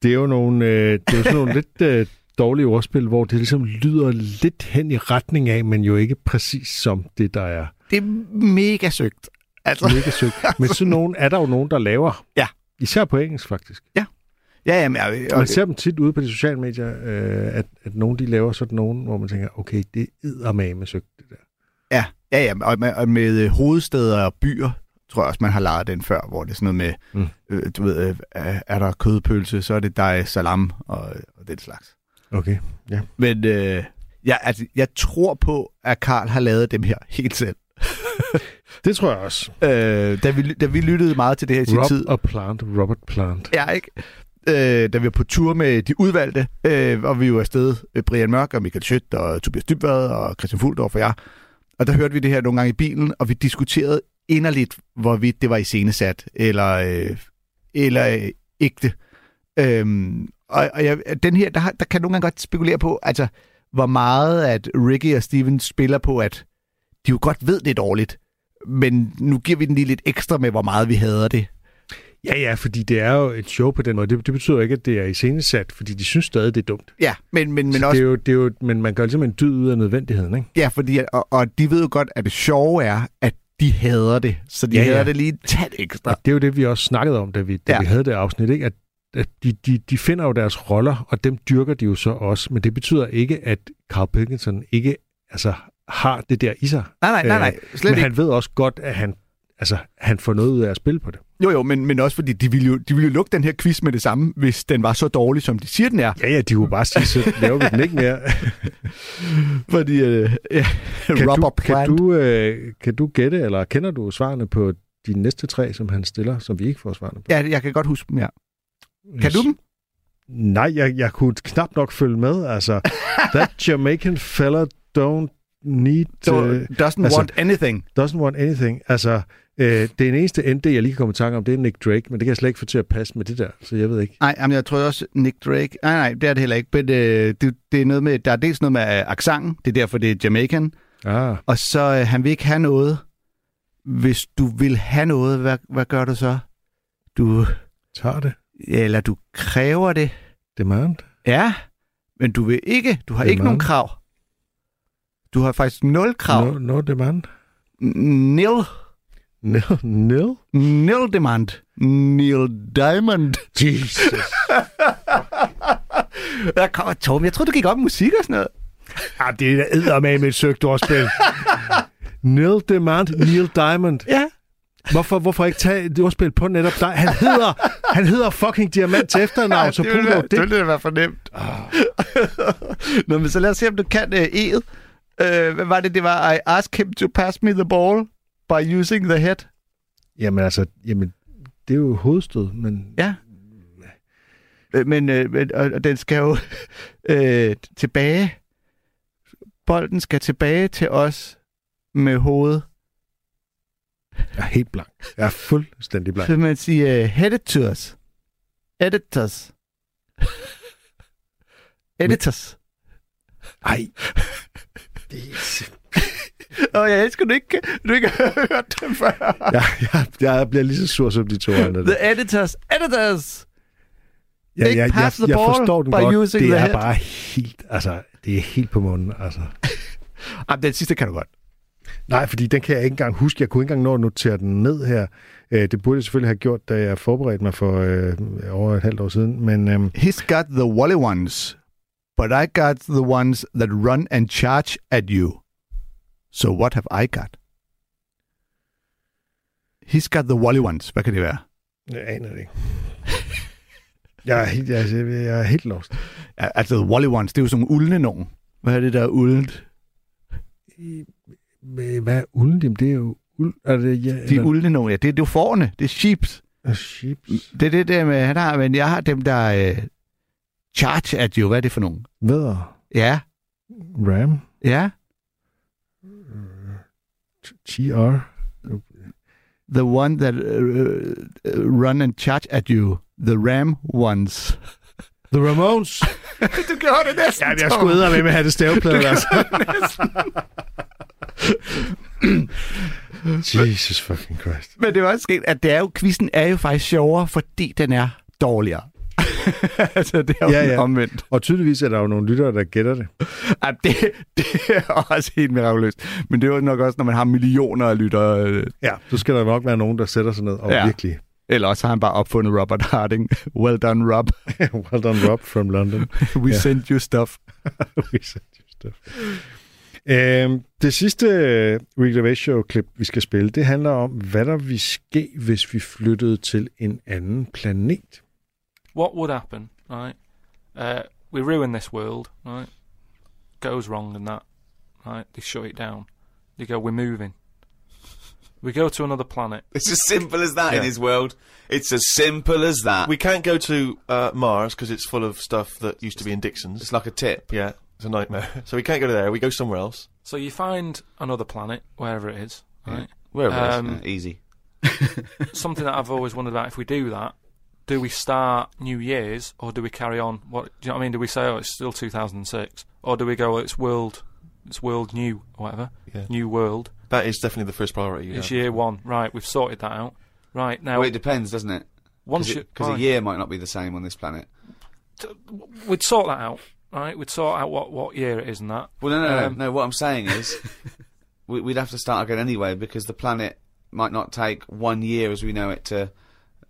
det er jo nogle, øh, det er jo sådan nogle lidt øh, dårlige ordspil, hvor det ligesom lyder lidt hen i retning af, men jo ikke præcis som det, der er Det er mega søgt. Altså, mega søgt. [laughs] Men sådan nogen er der jo nogen, der laver. Ja. Især på engelsk, faktisk. ja, jamen, jeg, Man ser dem tit ude på de sociale medier, øh, at, at nogen de laver sådan nogen, hvor man tænker, okay, det er med søgt, det der. Ja, ja, ja og med, og med øh, hovedsteder og byer, tror jeg også, man har lejet den før, hvor det er sådan noget med, Mm. øh, du ved, øh, er er der kødpølse, så er det dig salam og, og den slags. Okay, ja. Men øh, ja, altså, jeg tror på, at Karl har lavet dem her helt selv. [laughs] Det tror jeg også. Øh, da, vi, da vi lyttede meget til det her i sin Rob tid. og Plant, Robert Plant. Ja, ikke? Øh, da vi var på tur med de udvalgte, øh, og vi var afsted, øh, Brian Mørk og Michael Schødt og Tobias Dybvad og Christian Fuldorf og jeg. Og der hørte vi det her nogle gange i bilen, og vi diskuterede inderligt, hvorvidt det var iscenesat, eller, øh, eller øh, ægte. Øhm, og og jeg, den her, der, der kan nogle gange godt spekulere på, altså, hvor meget at Ricky og Steven spiller på, at de jo godt ved, det er dårligt, men nu giver vi den lige lidt ekstra med, hvor meget vi hader det. Ja, ja, fordi det er jo et show på den måde. Det, det betyder ikke, at det er iscenesat, fordi de synes stadig, det er dumt. Ja, men, men, men Så også... det er jo, det er jo, men man gør simpelthen en dyd ud af nødvendigheden, ikke? Ja, fordi, og, og de ved jo godt, at det sjove er, at de hader det. Så de Ja, ja, ja. hader det lige tæt ekstra. Og det er jo det, vi også snakkede om, da vi, da Ja. vi havde det afsnit, ikke? At, at de, de, de finder jo deres roller, og dem dyrker de jo så også. Men det betyder ikke, at Carl Pilkington ikke altså, har det der i sig. Nej, nej, nej, nej. Øh, Slet men ikke. han ved også godt, at han altså, han får noget ud af at spille på det. Jo, jo, men, men også fordi de ville, jo, de ville jo lukke den her quiz med det samme, hvis den var så dårlig, som de siger, den er. Ja, ja, de kunne bare sige, så laver vi den ikke mere. [laughs] Fordi, øh, ja, Kan Robert du, kan, du, øh, kan du gætte, eller kender du svarene på de næste tre, som han stiller, som vi ikke får svarene på? Ja, jeg kan godt huske dem, ja. Kan du dem? Nej, jeg, jeg kunne knap nok følge med. Altså, [laughs] that Jamaican fella don't need... Uh, doesn't altså- want anything. doesn't want anything. Altså, øh, det eneste ND, jeg lige kan komme i tanke om, det er Nick Drake, men det kan jeg slet ikke få til at passe med det der, så jeg ved ikke. Nej, jamen, jeg tror også, Nick Drake... Nej, nej, det er det heller ikke. Men, øh, det, det er noget med... Der er dels noget med øh, accenten. Det er derfor, det er Jamaican. Ah, Og så, øh, han vil ikke have noget. Hvis du vil have noget, hvad, hvad gør du så? Du... tager det. Eller du kræver det. Demand. Ja, men du vil ikke. Du har Demand. ikke nogen krav. Du har faktisk nul krav. No, no demand. Nil. No, nil. Nil demand. Neil Diamond. Jesus. Der kommer Tom. Jeg tror du gik op i musik og sådan noget. ah, det er eddermame et søgt ordspil. [laughs] Neil Demand, Neil Diamond. Ja. Hvorfor, hvorfor ikke tage et ordspil på netop dig? Han hedder, han hedder fucking Diamant til efternavn, så det brug ville, dog være, det. det ville være for nemt. Nå, men så lad os se, om du kan uh, E'et. Uh, hvad var det, det var? I ask him to pass me the ball by using the head. Jamen altså, jamen, det er jo hovedstød, men... Ja. Øh, Men, øh, men og, den skal jo [laughs] øh, tilbage. Bolden skal tilbage til os med hovedet. Jeg er helt blank. Jeg er fuldstændig blank. Så man siger, uh, headed to us. Editors. Editors. Ej. Og jeg elsker, du ikke, du ikke har [laughs] hørt det før. Jeg, jeg, jeg bliver lige så sur som de to andre. The editors. Editors! Ja, Ikke jeg, jeg, jeg forstår den godt. Det er head. bare helt, altså, det er helt på munden, altså. [laughs] Ah, den sidste kan du godt. Nej, fordi den kan jeg ikke engang huske. Jeg kunne ikke engang nå at notere den ned her. Øh, Det burde jeg selvfølgelig have gjort, da jeg forberedte mig for øh, over et halvt år siden. Men øh, He's got the wally ones, but I got the ones that run and charge at you. So what have I got? He's got the wally ones. Hvad kan det være? jeg aner det ikke. Jeg er helt, jeg, er- jeg er helt lost. Ja, altså, the wally ones, det er jo sådan uldne nogen. Hvad er det, der er uldent? Hvad er ulden? Jamen, det er jo uld. Er det, ja, De eller- uldne nogen, ja. Det, det er jo forne. Det er sheeps. er sheeps. Det er det der med, han har, men jeg har dem, der øh, charge at you. Hvad er det for nogen? Vædder. Ja, Ram. ja. GR. The one that uh, uh, run and charge at you. The ram ones. The Ramones. [laughs] du gjorde det næsten, Ja, jeg skulle med med at have det staveplade, altså. [clears throat] Jesus fucking Christ. Men det var også sket, at det er jo, quizzen er jo faktisk sjovere, fordi den er dårligere. [laughs] altså, det er jo Ja, ja, omvendt. Og tydeligvis er der jo nogle lyttere, der gætter det. Ja, det, det er også helt mirakuløst. Men det er jo nok også, når man har millioner af lyttere. øh, Ja, så skal der nok være nogen, der sætter sig ned og ja. Virkelig... Eller også har han bare opfundet Robert Harding. [laughs] well done, Rob. [laughs] well done, Rob from London. We Ja. sent you stuff. We sent you stuff. Øhm, det sidste øh, Rick Gervais Show-klip, vi skal spille, det handler om, hvad der ville ske, hvis vi flyttede til en anden planet. What would happen, right? Uh, we ruin this world, right? Goes wrong and that, right? They shut it down. They go, we're moving. We go to another planet. It's as simple as that in his world. It's as simple as that. We can't go to uh, Mars because it's full of stuff that used to be in Dixon's. it's like a tip. Yeah, it's a nightmare. [laughs] so we can't go there. We go somewhere else. So you find another planet, wherever it is, right? Wherever it is, Um, yeah, easy. [laughs] Something that I've always wondered about if we do that, do we start New Year's or do we carry on? What do you know what I mean? Do we say, oh, it's still 2006, or do we go, oh, it's world, it's world new, or whatever, Yeah. new world? That is definitely the first priority. It's have. year one, right? We've sorted that out. Right now, well, it depends, doesn't it? once you Because a year might not be the same on this planet. we'd sort that out, right? We'd sort out what, what year it is and that. Well, no, no, Um, no, no. What I'm saying is, [laughs] we, we'd have to start again anyway because the planet might not take one year as we know it to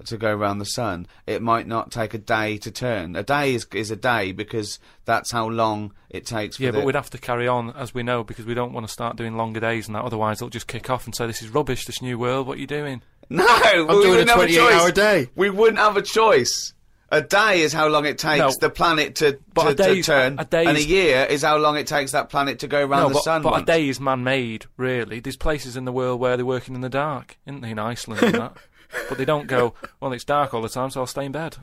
to go around the sun, it might not take a day to turn. A day is is a day because that's how long it takes. For Yeah, the, but we'd have to carry on as we know because we don't want to start doing longer days and that. Otherwise, it'll just kick off and say, "This is rubbish. This new world. What are you doing?" [laughs] no, we doing a wouldn't have a 28 hour day. We wouldn't have a choice. A day is how long it takes No. the planet to, to, a day's- to turn, a day's- and a year is how long it takes that planet to go around no, the but, sun. but a day is man-made. Really, there's places in the world where they're working in the dark, isn't there? In Iceland and that. [laughs] But they don't go. Well, it's dark all the time, so I'll stay in bed.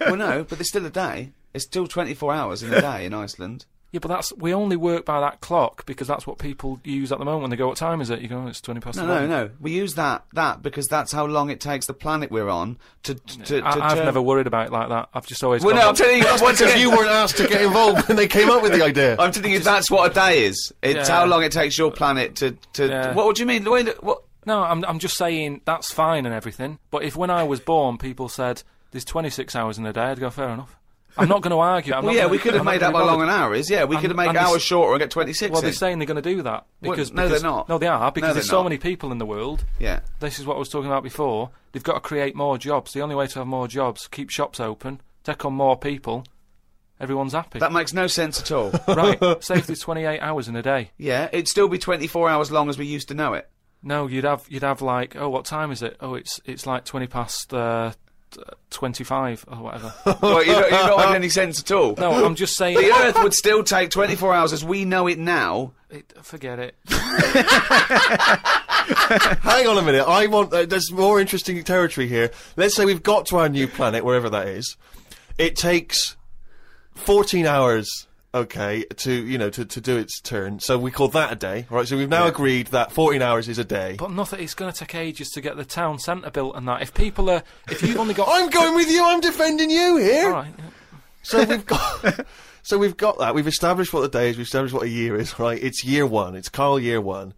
well, no, but there's still a day. It's still 24 hours in a [laughs] day in Iceland. Yeah, but that's we only work by that clock because that's what people use at the moment when they go. What time is it? You go. It's twenty past. No, no, 11." no. We use that that because that's how long it takes the planet we're on to to. to I, I've turn- never worried about it like that. I've just always. Well, gone, no, I'm telling you, once Because again, you weren't asked to get involved when they came up with the idea. I'm telling you that's what a day is. It's Yeah. how long it takes your planet to to. Yeah. What would you mean? The way that what? No, I'm I'm just saying that's fine and everything. But if when I was born, people said there's 26 hours in a day, I'd go fair enough. I'm not going to argue. I'm Well, yeah, gonna- we [laughs] could have I'm made that by long an hour. Is yeah, we And- could have made hours shorter and get 26. Well, they're in. saying they're going to do that Well, because no, they're not. No, they are because No, there's so not. many people in the world. yeah. This is what I was talking about before. They've got to create more jobs. The only way to have more jobs, keep shops open, take on more people. Everyone's happy. That makes no sense at all. [laughs] right? Save the 28 hours in a day. yeah, it'd still be 24 hours long as we used to know it. No, you'd have you'd have like oh what time is it? Oh it's it's like 20 past uh, 25 or whatever. [laughs] well, you're not, you're not making any sense at all. No, I'm just saying. The Earth would still take 24 hours as we know it now. It, forget it. [laughs] Hang on a minute. I want. Uh, there's more interesting territory here. Let's say we've got to our new planet, wherever that is. It takes 14 hours. Okay, to you know to, to do its turn, so we call that a day, right? So we've now agreed that 14 hours is a day. But nothing. It's going to take ages to get the town centre built and that. If people are, if you've only got, [laughs] I'm going with you. I'm defending you here. all right. So we've got. [laughs] So we've got that. We've established what the day is. We've established what a year is. [laughs] Right? It's year one. It's Carl year one.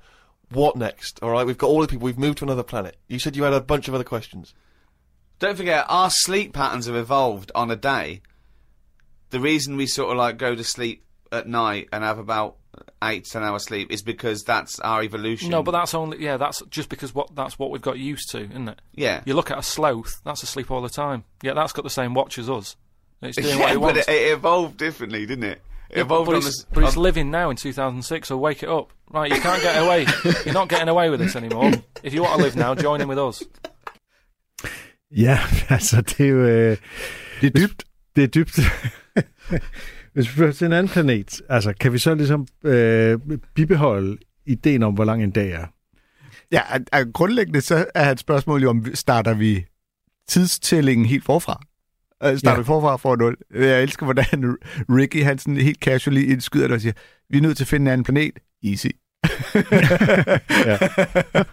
What next? All right. We've got all the people. We've moved to another planet. You said you had a bunch of other questions. Don't forget, our sleep patterns have evolved on a day. The reason we sort of like go to sleep at night and have about eight ten hours sleep is because that's our evolution. No, but that's only yeah. That's just because what that's what we've got used to, isn't it? yeah, You look at a sloth. That's asleep all the time. Yeah, that's got the same watch as us. It's doing what yeah, it but wants. it, it evolved differently, didn't it? It Yeah, evolved but, on it's, this. but it's living now in 2006, so wake it up. Right, you can't get away. [laughs] You're not getting away with this anymore. If you want to live now, join in with us. Yeah, altså, det er jo... Øh, det er dybt. Det er dybt. [laughs] Hvis vi flytter til en anden planet, altså, kan vi så ligesom øh, bibeholde ideen om, hvor lang en dag er? Ja, at grundlæggende så er hans spørgsmål jo, om starter vi tidstællingen helt forfra? Øh, Starter Ja. vi forfra for nul? Jeg elsker, hvordan Ricky han sådan helt casually indskyder det og siger, vi er nødt til at finde en anden planet. Easy. [laughs] Ja. [laughs]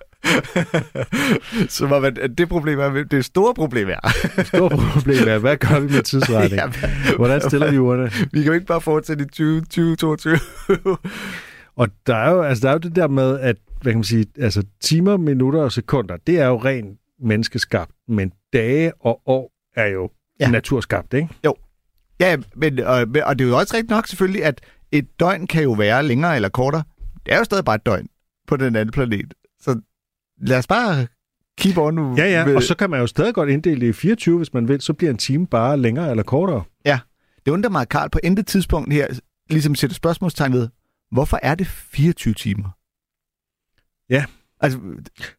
Så var man, det problem er, det store problem er, Store problem er, hvad gør vi med tidsretning? [laughs] Ja, Hvordan stiller vi urene? [laughs] vi kan jo ikke bare fortsætte i 20, 2022. [laughs] Og der er jo, altså, der er jo det der med, at hvad kan man sige, altså, timer, minutter og sekunder, det er jo rent menneskeskabt, men dage og år er jo ja. Naturskabt, ikke? Ja, men, og, og det er jo også rigtigt nok selvfølgelig, at et døgn kan jo være længere eller kortere. Det er jo stadig bare et døgn på den anden planet. Lad os bare keep on nu. Ja, ja, med- og så kan man jo stadig godt inddele i 24, hvis man vil, så bliver en time bare længere eller kortere. Det undrer mig, at Karl på intet tidspunkt her ligesom sætter spørgsmålstegn ved, hvorfor er det 24 timer? Ja. Altså,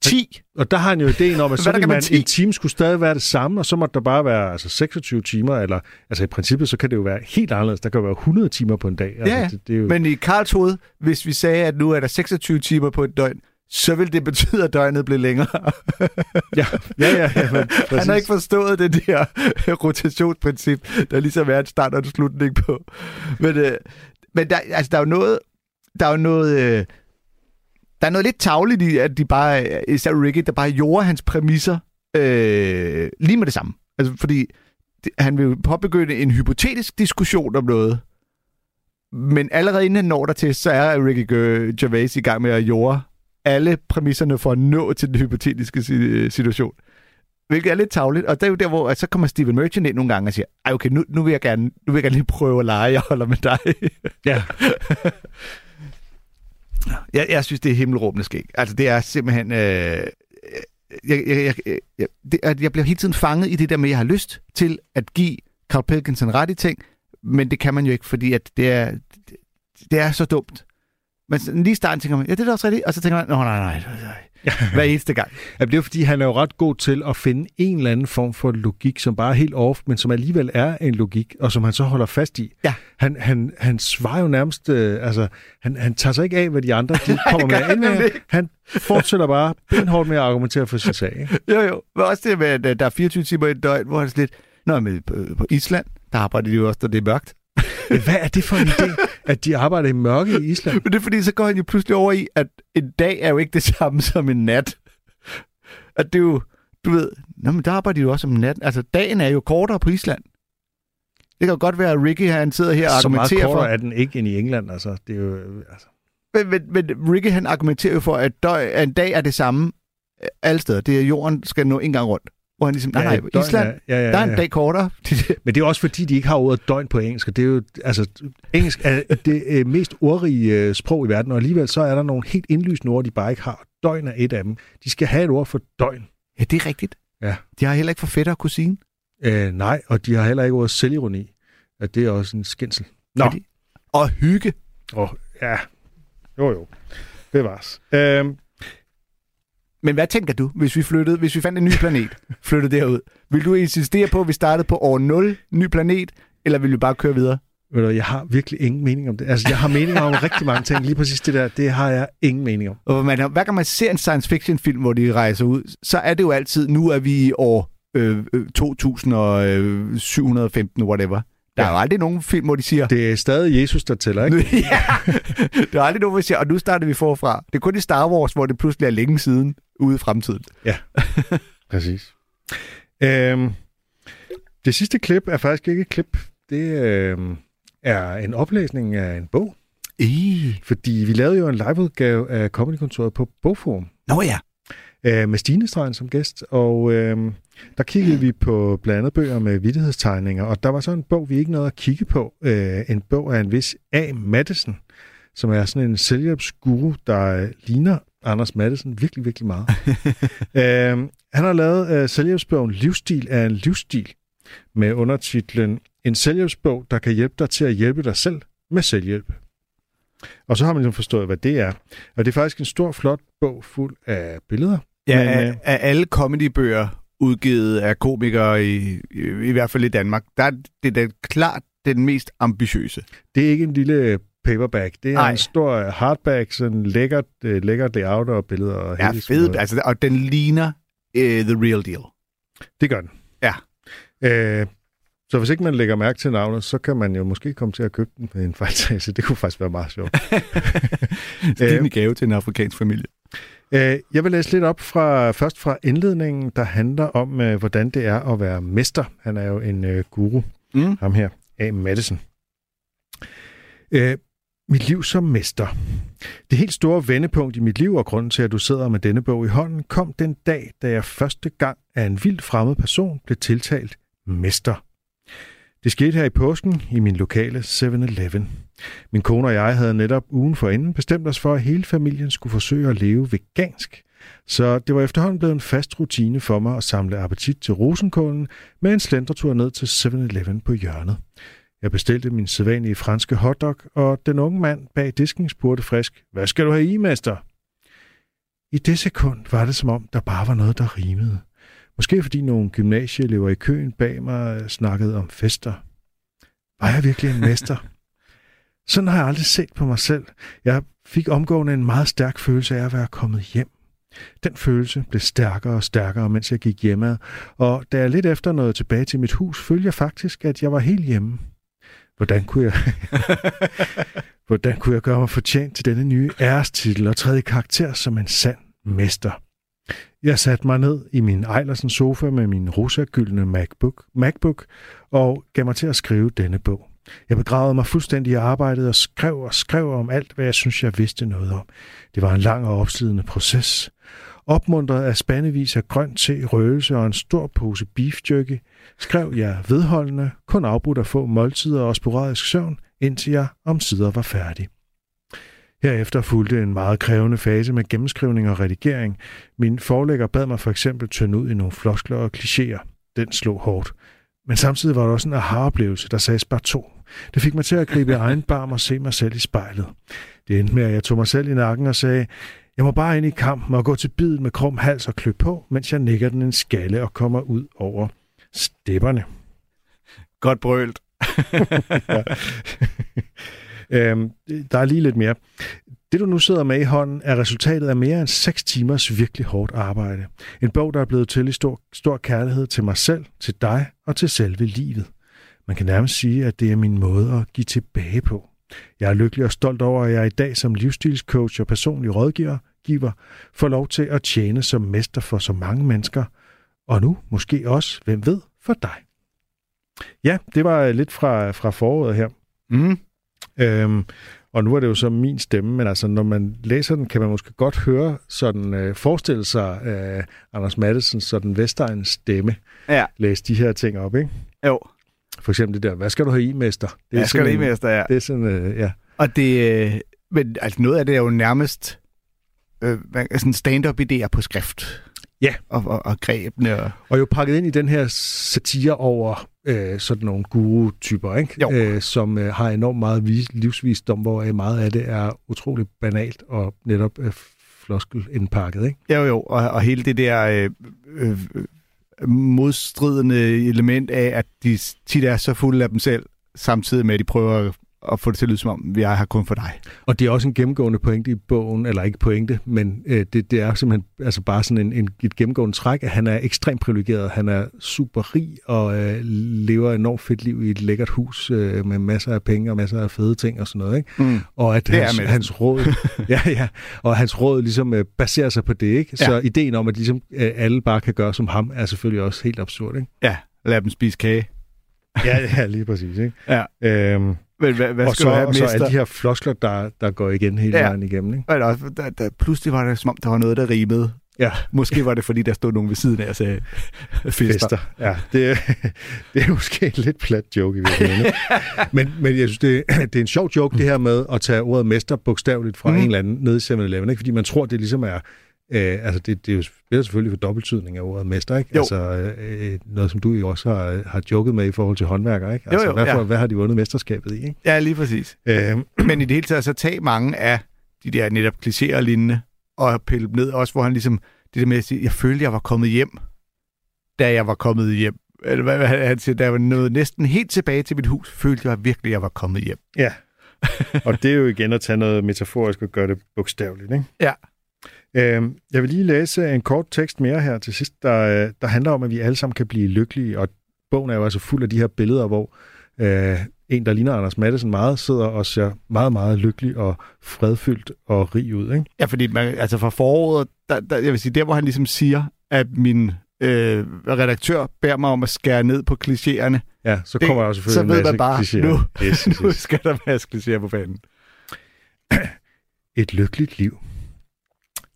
10? Og der har han jo ideen om, at [laughs] så man en time skulle stadig være det samme, og så måtte der bare være altså, 26 timer, eller altså i princippet, så kan det jo være helt anderledes. Der kan jo være 100 timer på en dag. Altså, Ja, ja. det, det er jo, Men i Karls hoved, hvis vi sagde, at nu er der 26 timer på et døgn, så vil det betyde, at døgnet bliver længere. [laughs] ja, ja, ja, ja men, [laughs] Han har ikke forstået det der [laughs] rotationsprincip, der ligesom er en start og en slutning på. Men, øh, men der, altså, der er jo noget, der er jo noget, øh, der er noget lidt tavligt i, at de bare, især Ricky, der bare gjorde hans præmisser øh, lige med det samme. Altså, fordi det, han vil påbegynde en hypotetisk diskussion om noget, men allerede inden han når der til, så er Ricky Ger- Gervais i gang med at jorde alle præmisserne for at nå til den hypotetiske si- situation. Hvilket er lidt tavligt, og det er jo der, hvor så kommer Steven Merchant ind nogle gange og siger, Ej, okay, nu, nu, vil jeg gerne, nu vil jeg gerne lige prøve at lege, jeg holder med dig. ja, [laughs] jeg, jeg synes, det er himmelråbende skæg. Altså, det er simpelthen... Øh, jeg, jeg, jeg, jeg, det, at jeg bliver hele tiden fanget i det der med, at jeg har lyst til at give Carl Pilkington ret i ting, men det kan man jo ikke, fordi at det er, det er så dumt. Men lige i starten tænker man, ja, det er da også rigtigt, og så tænker man, nej, nej, nej, nej. [laughs] Hver eneste gang. Ja, det er jo fordi, han er jo ret god til at finde en eller anden form for logik, som bare er helt off, men som alligevel er en logik, og som han så holder fast i. Ja. Han, han, han svarer jo nærmest, øh, altså, han, han tager sig ikke af, hvad de andre de [laughs] kommer med. han Ind med. Han fortsætter bare [laughs] benhårdt med at argumentere for sin sag. Ikke? Jo, jo. Men også det med, at øh, der er 24 timer i et døgn, hvor han er lidt, Nå, men på, på Island, der arbejder de jo også, når det er mørkt. Hvad er det for en idé, at de arbejder i mørke i Island? Men det er fordi, så går han jo pludselig over i, at en dag er jo ikke det samme som en nat. At det er jo, du ved, Nå, men der arbejder de jo også om natten. Altså, dagen er jo kortere på Island. Det kan jo godt være, at Ricky han sidder her og Så meget argumenterer for... kortere er den ikke end i England. Altså, det er jo, altså. Men, men, men Ricky han argumenterer jo for, at, døg, en dag er det samme alle steder. Det er jorden skal nå en gang rundt. Hvor han ligesom, nej, nej, døgn Island, er- ja, ja, der er en ja. dag kortere. [laughs] Men det er også fordi, de ikke har ordet døgn på engelsk, og det er jo, altså, engelsk er det øh, mest ordrige øh, sprog i verden, og alligevel så er der nogle helt indlysende ord, de bare ikke har. Døgn er et af dem. De skal have et ord for døgn. ja, det er rigtigt. Ja. De har heller ikke for fætter og kusine. Øh, nej, og de har heller ikke ordet selvironi. At det er også en skændsel. Nå, de- Og hygge. oh, ja. Jo, jo. Det var's. Men hvad tænker du, hvis vi flyttede, hvis vi fandt en ny planet, flyttede derud? Vil du insistere på, at vi startede på år 0, ny planet, eller vil vi bare køre videre? ved du, jeg har virkelig ingen mening om det. Altså, jeg har meninger om rigtig mange ting. Lige præcis det der, det har jeg ingen mening om. Og man, hver gang man ser en science fiction film, hvor de rejser ud, så er det jo altid, nu er vi i år øh, øh, 2715, whatever. Der er Ja. jo aldrig nogen film, hvor de siger... Det er stadig Jesus, der tæller, ikke? [laughs] ja, der er aldrig nogen, hvor de siger, og nu starter vi forfra. Det er kun i Star Wars, hvor det pludselig er længe siden ude i fremtiden. [laughs] Præcis. Øhm, det sidste klip er faktisk ikke et klip. Det øhm, er en oplæsning af en bog. I. Fordi vi lavede jo en liveudgave af Comedykontoret på Bogforum. Nå ja. øh, med Stine Strand som gæst, og øh, der kiggede vi på blandt andet bøger med vittighedstegninger, og der var så en bog, vi ikke nåede at kigge på. Øh, en bog af en vis A. Madison, som er sådan en selvhjælpsguru, der øh, ligner Anders Madsen virkelig, virkelig meget. [laughs] øh, han har lavet øh, selvhjælpsbogen Livsstil er en livsstil, med undertitlen En selvhjælpsbog, der kan hjælpe dig til at hjælpe dig selv med selvhjælp. Og så har man ligesom forstået, hvad det er. Og det er faktisk en stor, flot bog fuld af billeder. Ja, Men, af, øh, af alle comedybøger udgivet af komikere, i, i, i hvert fald i Danmark, der er det da klart den mest ambitiøse. Det er ikke en lille paperback. Det er Nej. en stor hardback, sådan lækkert, øh, lækkert layout og billeder. Og Ja, noget. Altså, og den ligner uh, the real deal. Det gør den. Ja. Øh, så hvis ikke man lægger mærke til navnet, så kan man jo måske komme til at købe den med en fejltagelse. Det kunne faktisk være meget sjovt. [laughs] Det er en gave til en afrikansk familie. Øh, jeg vil læse lidt op fra først fra indledningen, der handler om, øh, hvordan det er at være mester. Han er jo en øh, guru, Mm. ham her, A. Madison. Mit liv som mester. Det helt store vendepunkt i mit liv og grunden til, at du sidder med denne bog i hånden, kom den dag, da jeg første gang af en vildt fremmed person blev tiltalt mester. Det skete her i påsken i min lokale 7-Eleven. Min kone og jeg havde netop ugen forinden bestemt os for, at hele familien skulle forsøge at leve vegansk. Så det var efterhånden blevet en fast rutine for mig at samle appetit til rosenkålen med en slendretur ned til 7-Eleven på hjørnet. Jeg bestilte min sædvanlige franske hotdog, og den unge mand bag disken spurgte frisk, hvad skal du have i, mester? I det sekund var det som om, der bare var noget, der rimede. Måske fordi nogle gymnasieelever i køen bag mig snakkede om fester. Var jeg virkelig en mester? [laughs] Sådan har jeg aldrig set på mig selv. Jeg fik omgående en meget stærk følelse af at være kommet hjem. Den følelse blev stærkere og stærkere, mens jeg gik hjemme, og da jeg lidt efter nåede tilbage til mit hus, følte jeg faktisk, at jeg var helt hjemme. Hvordan kunne jeg, [laughs] Hvordan kunne jeg gøre mig fortjent til denne nye ærestitel og træde i karakter som en sand mester? Jeg satte mig ned i min Eilersen sofa med min rosagyldne MacBook, MacBook og gav mig til at skrive denne bog. Jeg begravede mig fuldstændig i arbejdet og skrev og skrev om alt, hvad jeg synes, jeg vidste noget om. Det var en lang og opslidende proces. Opmuntret af spandevis af grønt te, røgelse og en stor pose beef jerky, skrev jeg vedholdende, kun afbrudt af få måltider og sporadisk søvn, indtil jeg om sider var færdig. Herefter fulgte en meget krævende fase med gennemskrivning og redigering. Min forlægger bad mig for eksempel tynde ud i nogle floskler og klichéer. Den slog hårdt. Men samtidig var der også en aha-oplevelse, der sagde bare to. Det fik mig til at gribe i egen barm og se mig selv i spejlet. Det endte med, at jeg tog mig selv i nakken og sagde, jeg må bare ind i kampen og gå til biden med krum hals og klø på, mens jeg nikker den en skalle og kommer ud over stepperne. Godt brølt. [laughs] øhm, der er lige lidt mere. Det, du nu sidder med i hånden, er resultatet af mere end 6 timers virkelig hårdt arbejde. En bog, der er blevet til i stor, stor kærlighed til mig selv, til dig og til selve livet. Man kan nærmest sige, at det er min måde at give tilbage på. Jeg er lykkelig og stolt over, at jeg i dag som livsstilscoach og personlig rådgiver giver, får lov til at tjene som mester for så mange mennesker, og nu måske også, hvem ved, for dig. Ja, det var lidt fra, fra foråret her. Mm. Øhm, og nu er det jo så min stemme, men altså, når man læser den, kan man måske godt høre sådan, øh, forestille sig øh, Anders Mattesens sådan Vestegns stemme Ja. læse de her ting op, ikke? Jo. For eksempel det der, hvad skal du have i, mester? Det Det jeg skal det en- mester, ja. Det er sådan, øh, ja. Og det, øh, men altså noget af det er jo nærmest øh, hvad- sådan stand-up-idéer på skrift. Ja. Og, og, og grebene. Og, Og jo pakket ind i den her satire over øh, sådan nogle guru-typer, ikke? Jo. Øh, som øh, har enormt meget vis- livsvisdom, hvor øh, meget af det er utroligt banalt og netop øh, floskel indpakket, ikke? jo, jo. Og, og hele det der øh, øh, øh, modstridende element af, at de tit er så fulde af dem selv, samtidig med, at de prøver at få det til at lyde som om, vi er her kun for dig. Og det er også en gennemgående pointe i bogen, eller ikke pointe, men øh, det, det er simpelthen altså bare sådan en, en, et gennemgående træk, at han er ekstremt privilegeret. Han er super rig og øh, lever et enormt fedt liv i et lækkert hus øh, med masser af penge og masser af fede ting og sådan noget. Ikke? Mm. Og at Det hans, hans råd, [laughs] ja, ja, og hans råd ligesom øh, baserer sig på det, ikke? Så Ja. ideen om, at ligesom, øh, alle bare kan gøre som ham, er selvfølgelig også helt absurd, ikke? Ja, lad dem spise kage. Ja, [laughs] ja lige præcis, ikke? Ja. Øhm, Men hvad, hvad og skal så, du have, og så alle de her floskler, der, der går igen hele Ja. vejen igennem, ikke? Og der, der, der, pludselig var det som om, der var noget, der rimede. Ja. Måske var det, fordi der stod nogen ved siden af og sagde [laughs] fester. fester. Ja, det, er- [laughs] det er måske en lidt plat joke i virkeligheden. men, men jeg synes, det, [clears throat] det er en sjov joke, det her med at tage ordet mester bogstaveligt fra mm. en eller anden nede i 7-Eleven, ikke? fordi man tror, det ligesom er... Øh, altså, det, det er jo spiller selvfølgelig for dobbelttydning af ordet mester, ikke? Jo. Altså, øh, noget, som du jo også har, har joket med i forhold til håndværker, ikke? Altså, jo, hvad, for, ja. hvad har de vundet mesterskabet i, ikke? Ja, lige præcis. Øh, Men i det hele taget, så tag mange af de der netop klichéer lignende, og pille dem ned, også hvor han ligesom, det der med at sige, jeg følte, jeg var kommet hjem, da jeg var kommet hjem. Eller hvad, hvad han siger, da jeg var nået næsten helt tilbage til mit hus, følte jeg virkelig, jeg var kommet hjem. Ja. [laughs] og det er jo igen at tage noget metaforisk og gøre det bogstaveligt, ikke? Ja. Øhm, jeg vil lige læse en kort tekst mere her til sidst, der, øh, der handler om, at vi alle sammen kan blive lykkelige, og bogen er jo altså fuld af de her billeder, hvor øh, en, der ligner Anders Madsen meget, sidder og ser meget, meget lykkelig og fredfyldt og rig ud, ikke? Ja, fordi man, altså fra foråret, der, der, jeg vil sige, der hvor han ligesom siger, at min øh, redaktør beder mig om at skære ned på klichéerne, Ja, så Det- kommer der jo selvfølgelig så ved man bare, klichéer. nu, Yes, [laughs] yes, nu skal der være klichéer på banen. Et lykkeligt liv.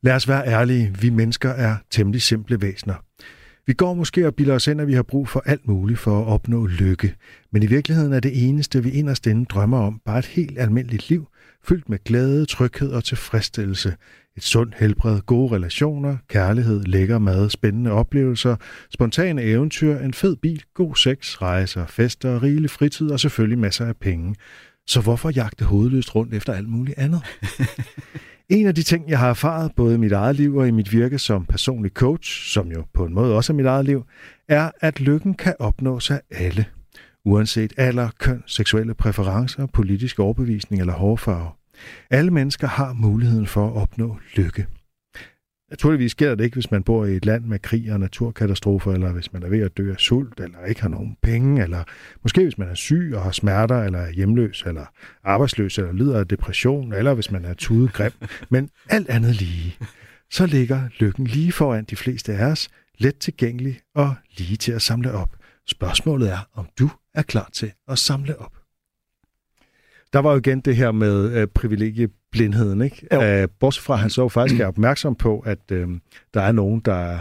Lad os være ærlige, vi mennesker er temmelig simple væsener. Vi går måske og bilder os ind, at vi har brug for alt muligt for at opnå lykke. Men i virkeligheden er det eneste, vi inderst inde drømmer om, bare et helt almindeligt liv, fyldt med glæde, tryghed og tilfredsstillelse. Et sundt helbred, gode relationer, kærlighed, lækker mad, spændende oplevelser, spontane eventyr, en fed bil, god sex, rejser, fester, rigelig fritid og selvfølgelig masser af penge. Så hvorfor jagte hovedløst rundt efter alt muligt andet? [laughs] En af de ting, jeg har erfaret både i mit eget liv og i mit virke som personlig coach, som jo på en måde også er mit eget liv, er, at lykken kan opnås af alle. Uanset alder, køn, seksuelle præferencer, politisk overbevisning eller hårfarve. Alle mennesker har muligheden for at opnå lykke. Naturligvis sker det ikke, hvis man bor i et land med krig og naturkatastrofer, eller hvis man er ved at dø af sult, eller ikke har nogen penge, eller måske hvis man er syg og har smerter, eller er hjemløs, eller arbejdsløs, eller lider af depression, eller hvis man er tudegrim. Men alt andet lige, så ligger lykken lige foran de fleste af os, let tilgængelig og lige til at samle op. Spørgsmålet er, om du er klar til at samle op. Der var jo igen det her med øh, privilegieblindheden, ikke? Jo. Øh, bortset fra, at han så faktisk er opmærksom på, at øh, der er nogen, der,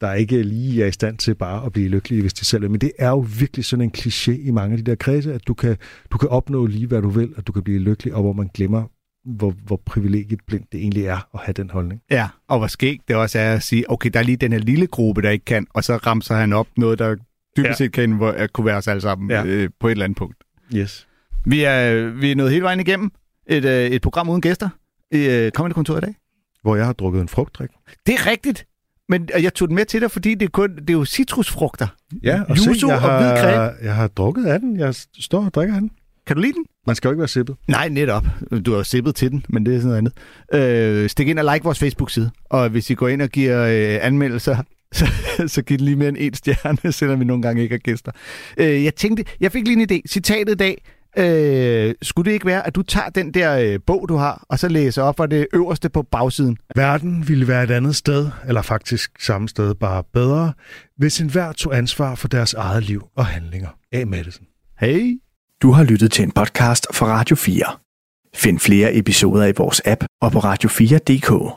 der ikke lige er i stand til bare at blive lykkelige, hvis de selv er. Men det er jo virkelig sådan en kliché i mange af de der kredse, at du kan, du kan opnå lige, hvad du vil, og du kan blive lykkelig, og hvor man glemmer hvor, hvor privilegiet blindt det egentlig er at have den holdning. Ja, og hvor skægt det også er at sige, okay, der er lige den her lille gruppe, der ikke kan, og så ramser han op noget, der dybest Ja. set kan hvor, kunne være os alle sammen ja. øh, på et eller andet punkt. Yes. Vi er, vi er nået hele vejen igennem et, øh, et program uden gæster i øh, Comedy-kontoret i dag. Hvor jeg har drukket en frugtdrik. Det er rigtigt. Men og jeg tog den med til dig, fordi det er, kun, det er jo citrusfrugter. Ja, og Yuzu se, jeg og hvid creme. har, jeg har drukket af den. Jeg står og drikker af den. Kan du lide den? Man skal jo ikke være sippet. Nej, netop. Du har jo sippet til den, men det er sådan noget andet. Øh, stik ind og like vores Facebook-side. Og hvis I går ind og giver øh, anmeldelser, [laughs] så, så giv den lige mere end en stjerne, [laughs] selvom vi nogle gange ikke har gæster. Øh, jeg tænkte, jeg fik lige en idé. Citatet i dag. Øh, skulle det ikke være, at du tager den der øh, bog, du har, og så læser op fra det øverste på bagsiden? Verden ville være et andet sted, eller faktisk samme sted, bare bedre, hvis enhver tog ansvar for deres eget liv og handlinger. A. Madison. Hey! Du har lyttet til en podcast fra Radio 4. Find flere episoder i vores app og på radio4.dk.